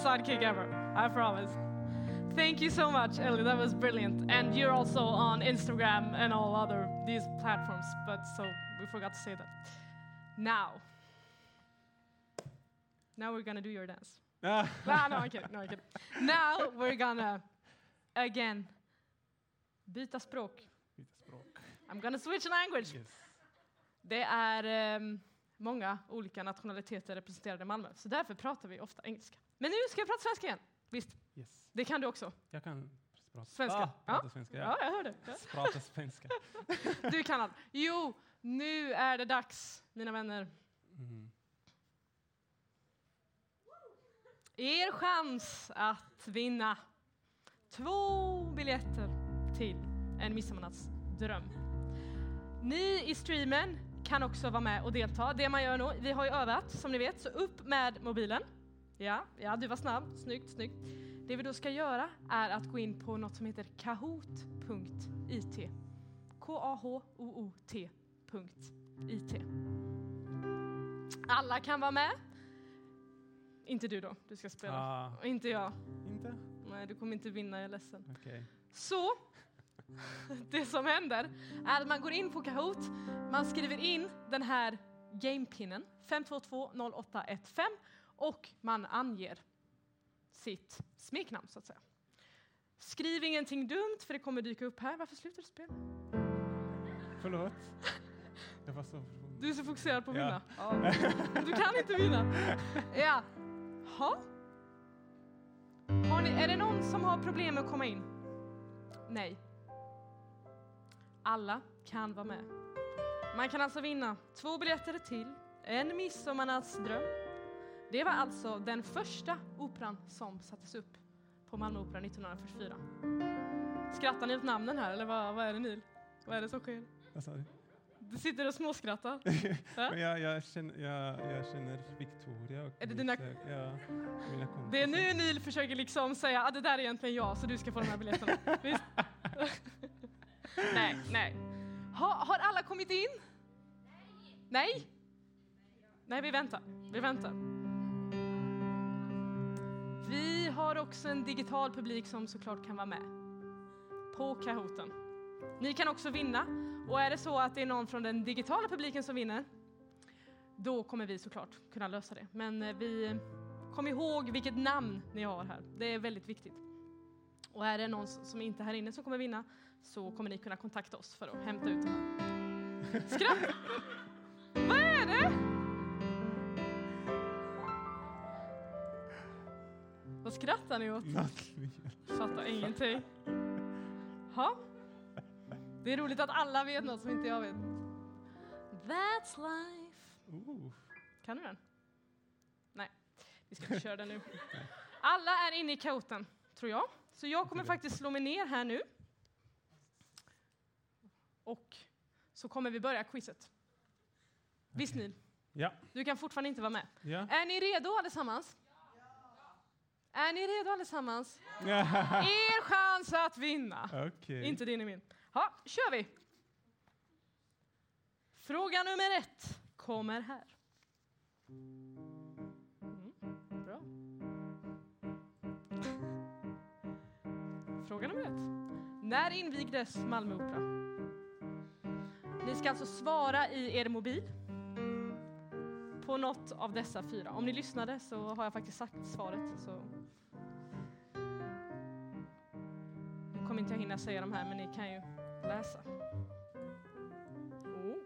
Sidekick ever, I promise. Thank you so much, Ellie. That was brilliant. And you're also on Instagram and all other these platforms. But so we forgot to say that. Now, now we're gonna do your dance. Ah. no, no, I'm kidding. No, I'm kidding. Now we're gonna again byta språk. Byta språk. I'm gonna switch language. Yes. Det är ehm, många olika nationaliteter representerade i Malmö, så därför pratar vi ofta engelska. Men nu ska jag prata svenska igen. Visst, Yes. det kan du också. Jag kan prata Svenska. Ah, prata Ja. svenska. Ja, Ja. jag hör det. Ja. Prata svenska. Du kan allt. Jo, nu är det dags, mina vänner. Mm. Er chans att vinna två biljetter till en midsommarnattsdröm. Ni i streamen kan också vara med och delta. Det man gör nu, vi har ju övat som ni vet, så upp med mobilen. Ja, ja du var snabb. Snyggt, snyggt. Det vi då ska göra är att gå in på något som heter kahoot.it. K-A-H-O-O-T.it. Alla kan vara med. Inte du då, du ska spela. Ah, inte jag. inte? Nej, du kommer inte vinna, jag är ledsen. Okej. Så, det som händer är att man går in på Kahoot, man skriver in den här gamepinnen 5220815 och man anger sitt smeknamn så att säga. Skriv ingenting dumt för det kommer dyka upp här. Varför slutar du spela? Förlåt. Jag var så... Du är så fokuserad på att vinna. Ja. Du kan inte vinna. Ja. Ha? Ni, är det någon som har problem med att komma in? Nej. Alla kan vara med. Man kan alltså vinna två biljetter till En midsommarnattsdröm. Det var alltså den första operan som sattes upp på Malmö Opera 1944. Skrattar ni åt namnen här eller vad, vad är det Neil? Vad är det som sker? Vad sa du? Du sitter och småskrattar. Men jag, jag, känner, jag, jag känner Victoria och Är det dina- lite- ja, mina kompisar. Det är nu Neil försöker liksom säga att ah, det där är egentligen jag så du ska få de här biljetterna. Nej, nej. Ha, har alla kommit in? Nej? Nej, vi väntar. Vi väntar. Vi har också en digital publik som såklart kan vara med på Kahooten. Ni kan också vinna och är det så att det är någon från den digitala publiken som vinner då kommer vi såklart kunna lösa det. Men eh, vi eh, Kom ihåg vilket namn ni har här. Det är väldigt viktigt. Och är det någon som inte är här inne som kommer vinna så kommer ni kunna kontakta oss för att hämta ut den här. Skratt! Skrattar ni åt? Fattar ingenting. Ha? Det är roligt att alla vet något som inte jag vet. That's life. Oh. Kan du den? Nej, vi ska inte köra den nu. Alla är inne i kaoten, tror jag. Så jag kommer faktiskt slå mig ner här nu. Och så kommer vi börja quizet. Visst Neil? Ja. Du kan fortfarande inte vara med. Ja. Är ni redo allesammans? Är ni redo allesammans? Er chans att vinna! Okej. Inte din och min. Ja, kör vi! Fråga nummer ett kommer här. Mm, bra. Fråga nummer ett. När invigdes Malmö Opera? Ni ska alltså svara i er mobil på något av dessa fyra. Om ni lyssnade så har jag faktiskt sagt svaret. Så Nu kommer inte jag hinna säga de här, men ni kan ju läsa. Oh.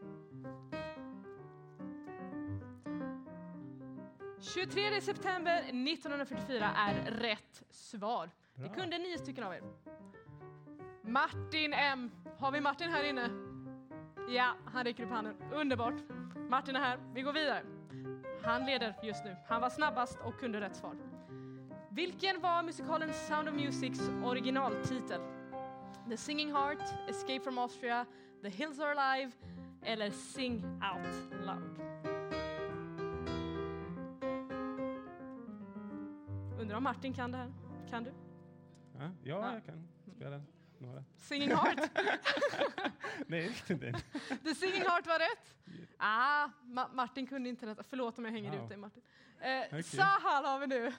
23 september 1944 är rätt svar. Det kunde nio stycken av er. Martin M. Har vi Martin här inne? Ja, han räcker upp handen. Underbart. Martin är här. Vi går vidare. Han leder just nu. Han var snabbast och kunde rätt svar. Vilken var musikalen Sound of Musics originaltitel? The Singing Heart, Escape from Austria, The Hills Are Alive eller Sing Out Loud? Undrar om Martin kan det här? Kan du? Ja, ja, Ja. jag kan spela några. Singing Heart? Nej, inte den. The Singing Heart var rätt. Ah, Ma- Martin kunde inte rätt. Förlåt om jag hänger Wow. ut dig Martin. Eh, Okej. Sahal har vi nu.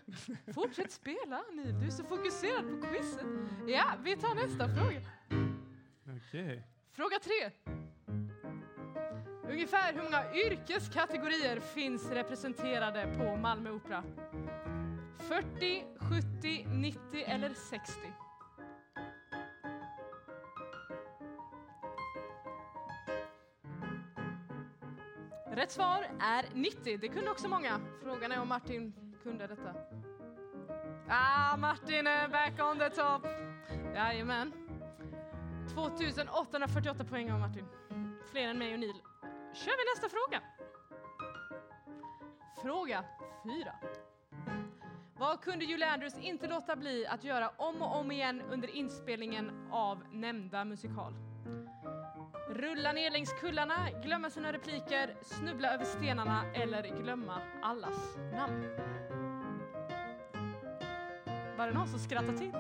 Fortsätt spela Neil, du är så fokuserad på quizet. Ja, vi tar nästa fråga. Okej. Fråga tre. Ungefär hur många yrkeskategorier finns representerade på Malmö Opera? 40, 70, 90 eller 60? Rätt svar är 90. Det kunde också många. Frågan är om Martin kunde detta. Ah, Martin är back on the top. Jajamän. 2848 poäng av Martin. Fler än mig och Neil. Kör vi nästa fråga. Fråga 4. Vad kunde Julie Andrews inte låta bli att göra om och om igen under inspelningen av nämnda musikal? Rulla ner längs kullarna, glömma sina repliker, snubbla över stenarna eller glömma allas namn. Var det någon som skrattade till?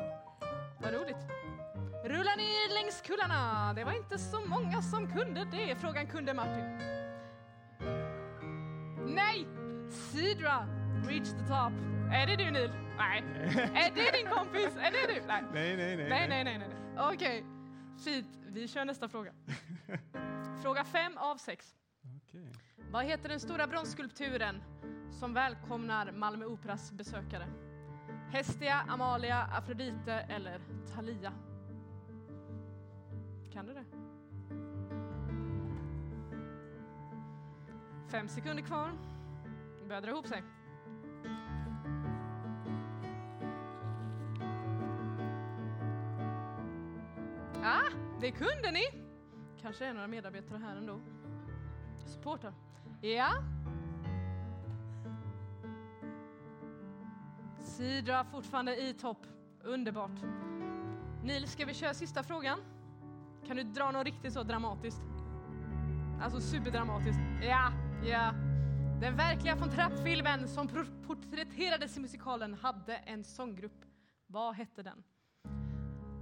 Vad roligt. Rulla ner längs kullarna. Det var inte så många som kunde det. Frågan kunde Martin. Nej! Sidra, reach the top. Är det du Neil? Nej. Är det din kompis? Är det du? Nej. Nej, nej, nej. Nej, nej, nej, nej. nej. Fint. Vi kör nästa fråga. Fråga fem av sex. Okej. Vad heter den stora bronsskulpturen som välkomnar Malmö Operas besökare? Hestia, Amalia, Afrodite eller Thalia? Kan du det? Fem sekunder kvar. Det börjar dra ihop sig. Ja, det kunde ni. Kanske är några medarbetare här ändå. Supportar. Ja. Sidra fortfarande i topp. Underbart. Nils, ska vi köra sista frågan? Kan du dra något riktigt så dramatiskt? Alltså superdramatiskt. Ja, ja. Den verkliga von Trapp-filmen som porträtterades i musikalen hade en sånggrupp. Vad hette den?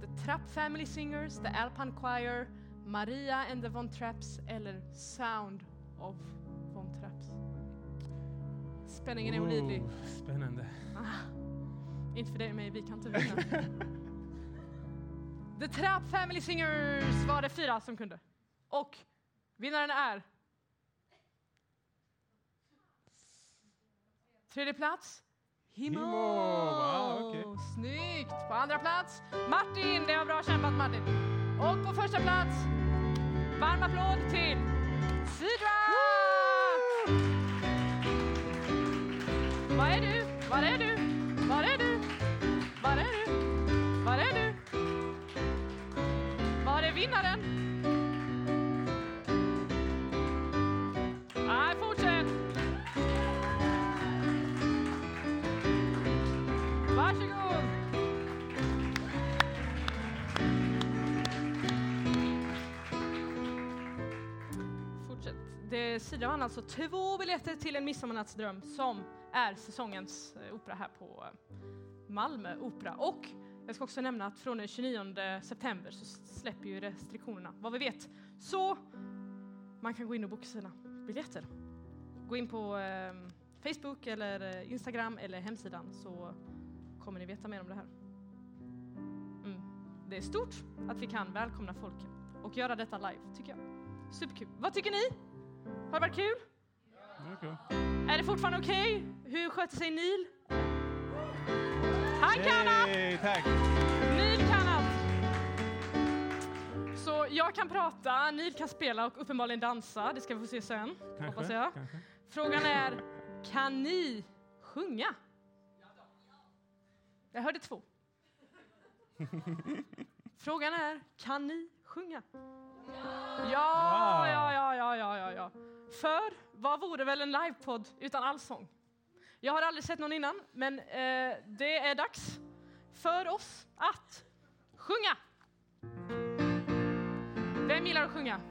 The Trapp Family Singers, The Alpine Choir, Maria and the Von Trapps eller Sound of Von Trapps? Spänningen är olidlig. Oh, spännande. Inte för dig och mig, vi kan inte vinna. The Trapp Family Singers var det fyra som kunde. Och vinnaren är... Tredje plats. Himo! Himo, va? Okej. Snyggt! På andra plats Martin, det var bra kämpat Martin. Och på första plats, varm applåd till Sidra! Var är du? Var är du? Sida vann alltså två biljetter till En midsommarnattsdröm som är säsongens eh, opera här på eh, Malmö Opera. Och jag ska också nämna att från den 29 september så släpper ju restriktionerna, vad vi vet. Så man kan gå in och boka sina biljetter. Gå in på eh, Facebook eller eh, Instagram eller hemsidan så kommer ni veta mer om det här. Mm. Det är stort att vi kan välkomna folket och göra detta live, tycker jag. Superkul. Vad tycker ni? Har det varit kul? Är det fortfarande okej? Hur sköter sig Neil? Han kan allt! Tack! Neil kan allt! Så jag kan prata, Neil kan spela och uppenbarligen dansa. Det ska vi få se sen, Kanske, hoppas jag. kanske. Frågan är, kan ni sjunga? Jag hörde två. Frågan är, kan ni sjunga? Ja, ja, ja, ja, ja, ja, ja. För vad vore väl en livepodd utan allsång? Jag har aldrig sett någon innan, men eh, det är dags för oss att sjunga. Vem gillar att sjunga?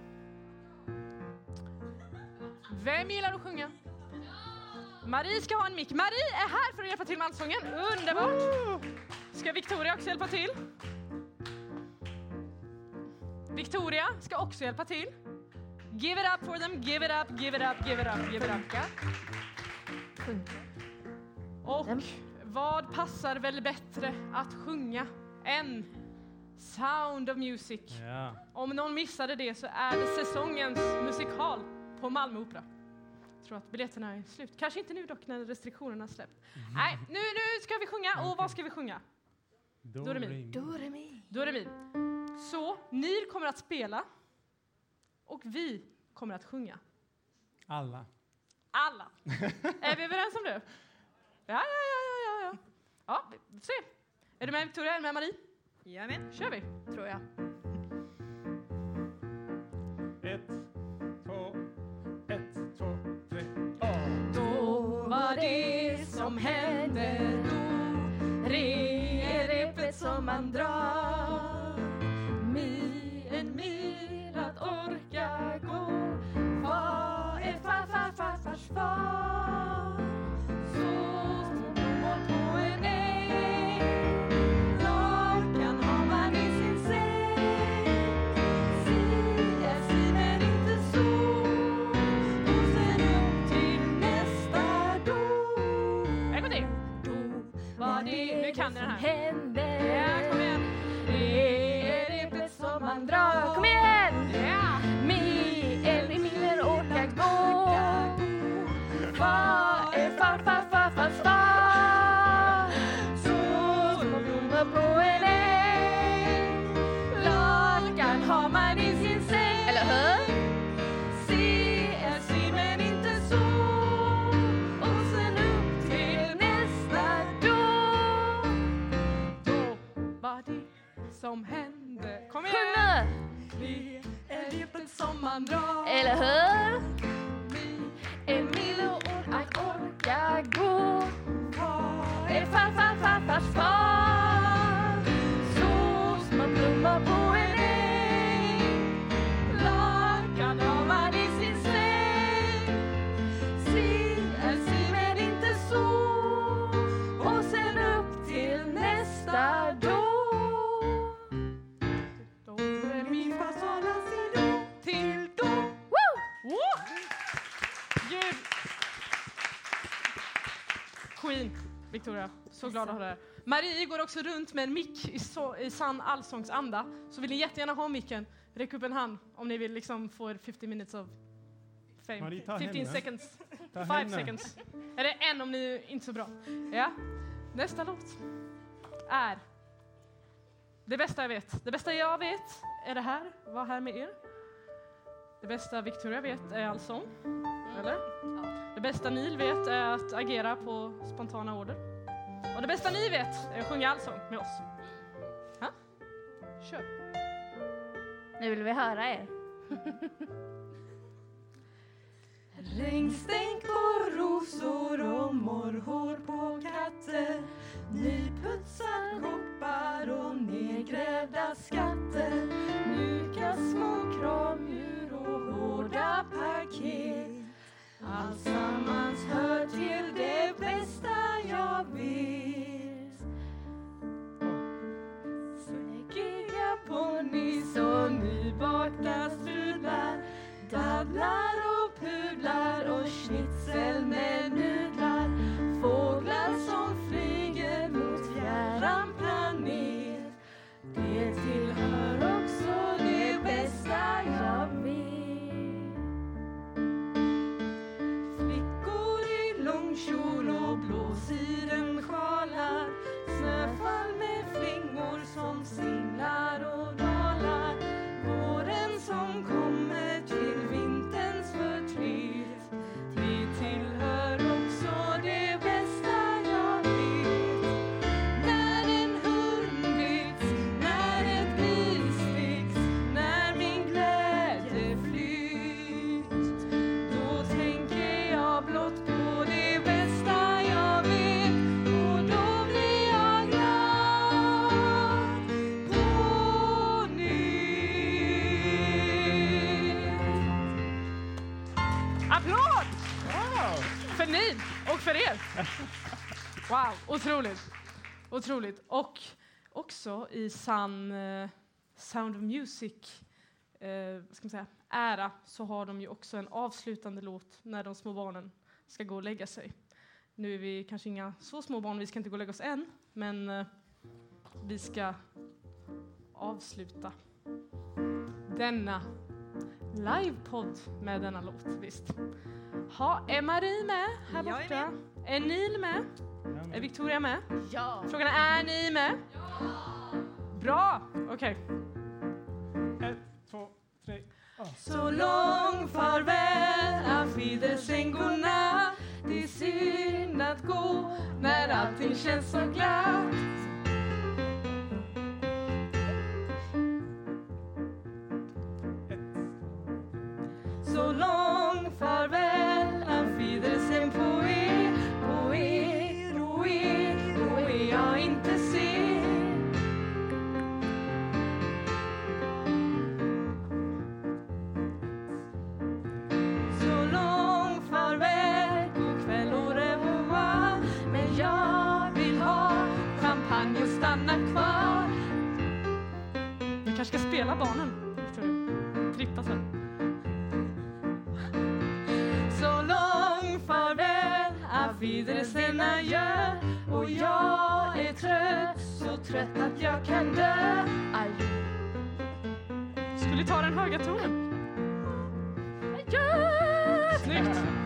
Vem gillar att sjunga? Marie ska ha en mick. Marie är här för att hjälpa till med allsången. Underbart! Ska Victoria också hjälpa till? Victoria ska också hjälpa till. Give it up for them, give it up, give it up, give it up, give it up. Och vad passar väl bättre att sjunga än Sound of Music? Ja. Om någon missade det så är det säsongens musikal på Malmö Opera. Jag tror att biljetterna är slut. Kanske inte nu dock när restriktionerna släppt. Nej, nu, nu ska vi sjunga. Och vad ska vi sjunga? Do, min. re, mi. Då är det är. Så ni kommer att spela och vi kommer att sjunga. Alla. Alla. är vi överens om det? Ja, ja, ja, ja, ja. Ja, vi får se. Är du med Victoria? Är du med Marie? Jajamän. kör vi. Tror jag. Ett, två, ett, två, tre. Oh. Då var det som hände då Re-repet som man drar far? Som hände Kom igen! Sjung nu! Det är repet som man drar Eller hur? Victoria. Så glad att ha dig här. Marie går också runt med en mick i, så, i sann allsångsanda. Så vill ni jättegärna ha micken, räck upp en hand om ni vill liksom få 50 minutes of fame. Marie, ta 15 henne. seconds. Ta 5 henne. seconds. Eller en om ni är inte så bra. Ja. Nästa låt är det bästa jag vet. Det bästa jag vet är det här, vara här med er. Det bästa Victoria vet är allsång. Eller? Det bästa Neil vet är att agera på spontana order. Och det bästa ni vet är att sjunga allsång med oss. Ha? Kör. Nu vill vi höra er. Regnstänk på rosor och morrhår på katter Nyputsad koppar och nedgrävda skatter Mjuka små kramdjur och hårda paket Alltsammans hör till det bästa jag vet Snäckiga ponnys och nybakta strudlar Dabblar och pudlar och schnitzel med otroligt. Otroligt. Och också i sann eh, Sound of Music eh, ska man säga, ära så har de ju också en avslutande låt när de små barnen ska gå och lägga sig. Nu är vi kanske inga så små barn, vi ska inte gå och lägga oss än, men eh, vi ska avsluta denna livepodd med denna låt, visst. Ha, är Marie med här Jag är borta? Är Neil med? Ja, Är Victoria med? Ja! Frågan är, är ni med? Bra! Okej. Ett, två, tre. Så lång farväl, auf Wiedersehen, godnatt Det är synd att gå när allting känns så glatt hela banan. spela barnen, Victoria. Trippa sen. Så lång farväl, auf Wiedersehen, adjö Och jag är trött, så trött att jag kan dö Adjö Skulle ta den höga tonen? Snyggt!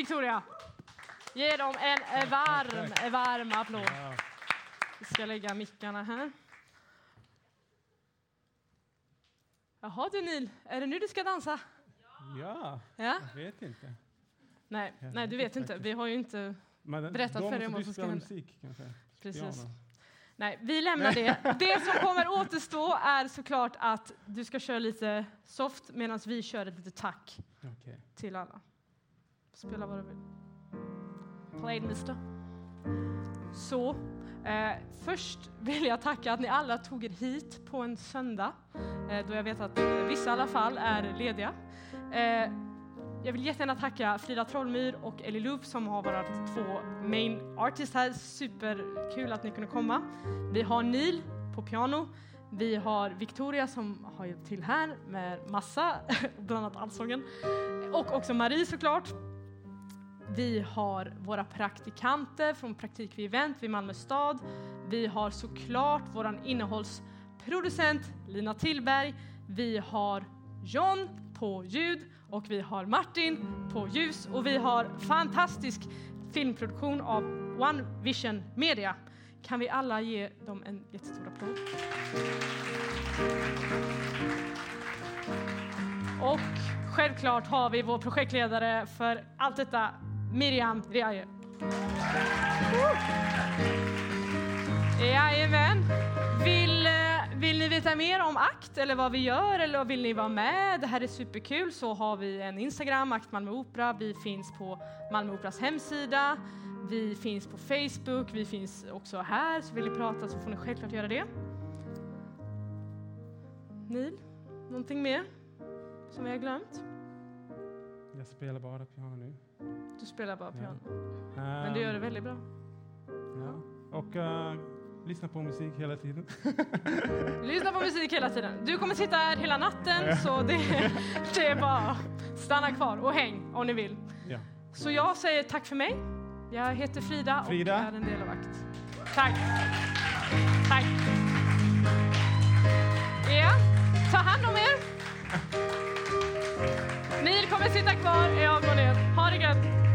Victoria. Ge dem en varm, varm applåd. Vi ska lägga mickarna här. Jaha du Nil, är det nu du ska dansa? ja, Ja? jag vet inte. Nej, Jag nej du vet inte. Vi har ju inte... Men Berätta då för dig om vad som ska hända. musik kanske. Precis. Piano. Nej, vi lämnar det. Det som kommer återstå är såklart att du ska köra lite soft medan vi kör ett litet tack Okej. till alla. Spela vad du vill. Play it, mister. Så, eh, först vill jag tacka att ni alla tog er hit på en söndag, eh, då jag vet att vissa i alla fall är lediga. Eh, jag vill jättegärna tacka Frida Trollmyr och Ellie Loof som har varit två main artists här. Superkul att ni kunde komma. Vi har Neil på piano. Vi har Victoria som har hjälpt till här med massa, bland annat allsången. Och också Marie såklart. Vi har våra praktikanter från Praktik vid event vid Malmö stad. Vi har såklart vår innehållsproducent Lina Tillberg. Vi har John på ljud och vi har Martin på ljus och vi har fantastisk filmproduktion av One Vision Media. Kan vi alla ge dem en jättestor applåd? Och självklart har vi vår projektledare för allt detta, Miriam Riaje. Jajamän. Vill, eh, vill ni veta mer om ACT eller vad vi gör eller vill ni vara med? Det här är superkul så har vi en Instagram, ACT Malmö Opera. Vi finns på Malmö Operas hemsida. Vi finns på Facebook. Vi finns också här. Så vill ni prata så får ni självklart göra det. Neil, någonting mer som vi har glömt? Jag spelar bara piano nu. Du spelar bara piano. Ja. Men du gör det Ehm, väldigt bra. Ja. Och uh, lyssna på musik hela tiden. Lyssna på musik hela tiden. Du kommer sitta här hela natten så det, det är bara stanna kvar och häng om ni vill. ja. Så jag säger tack för mig. Jag heter Frida, Frida. och är en del av ACT. Tack. Tack. Ja, ta hand om er. Neil kommer sitta kvar, i går. Ha det gött.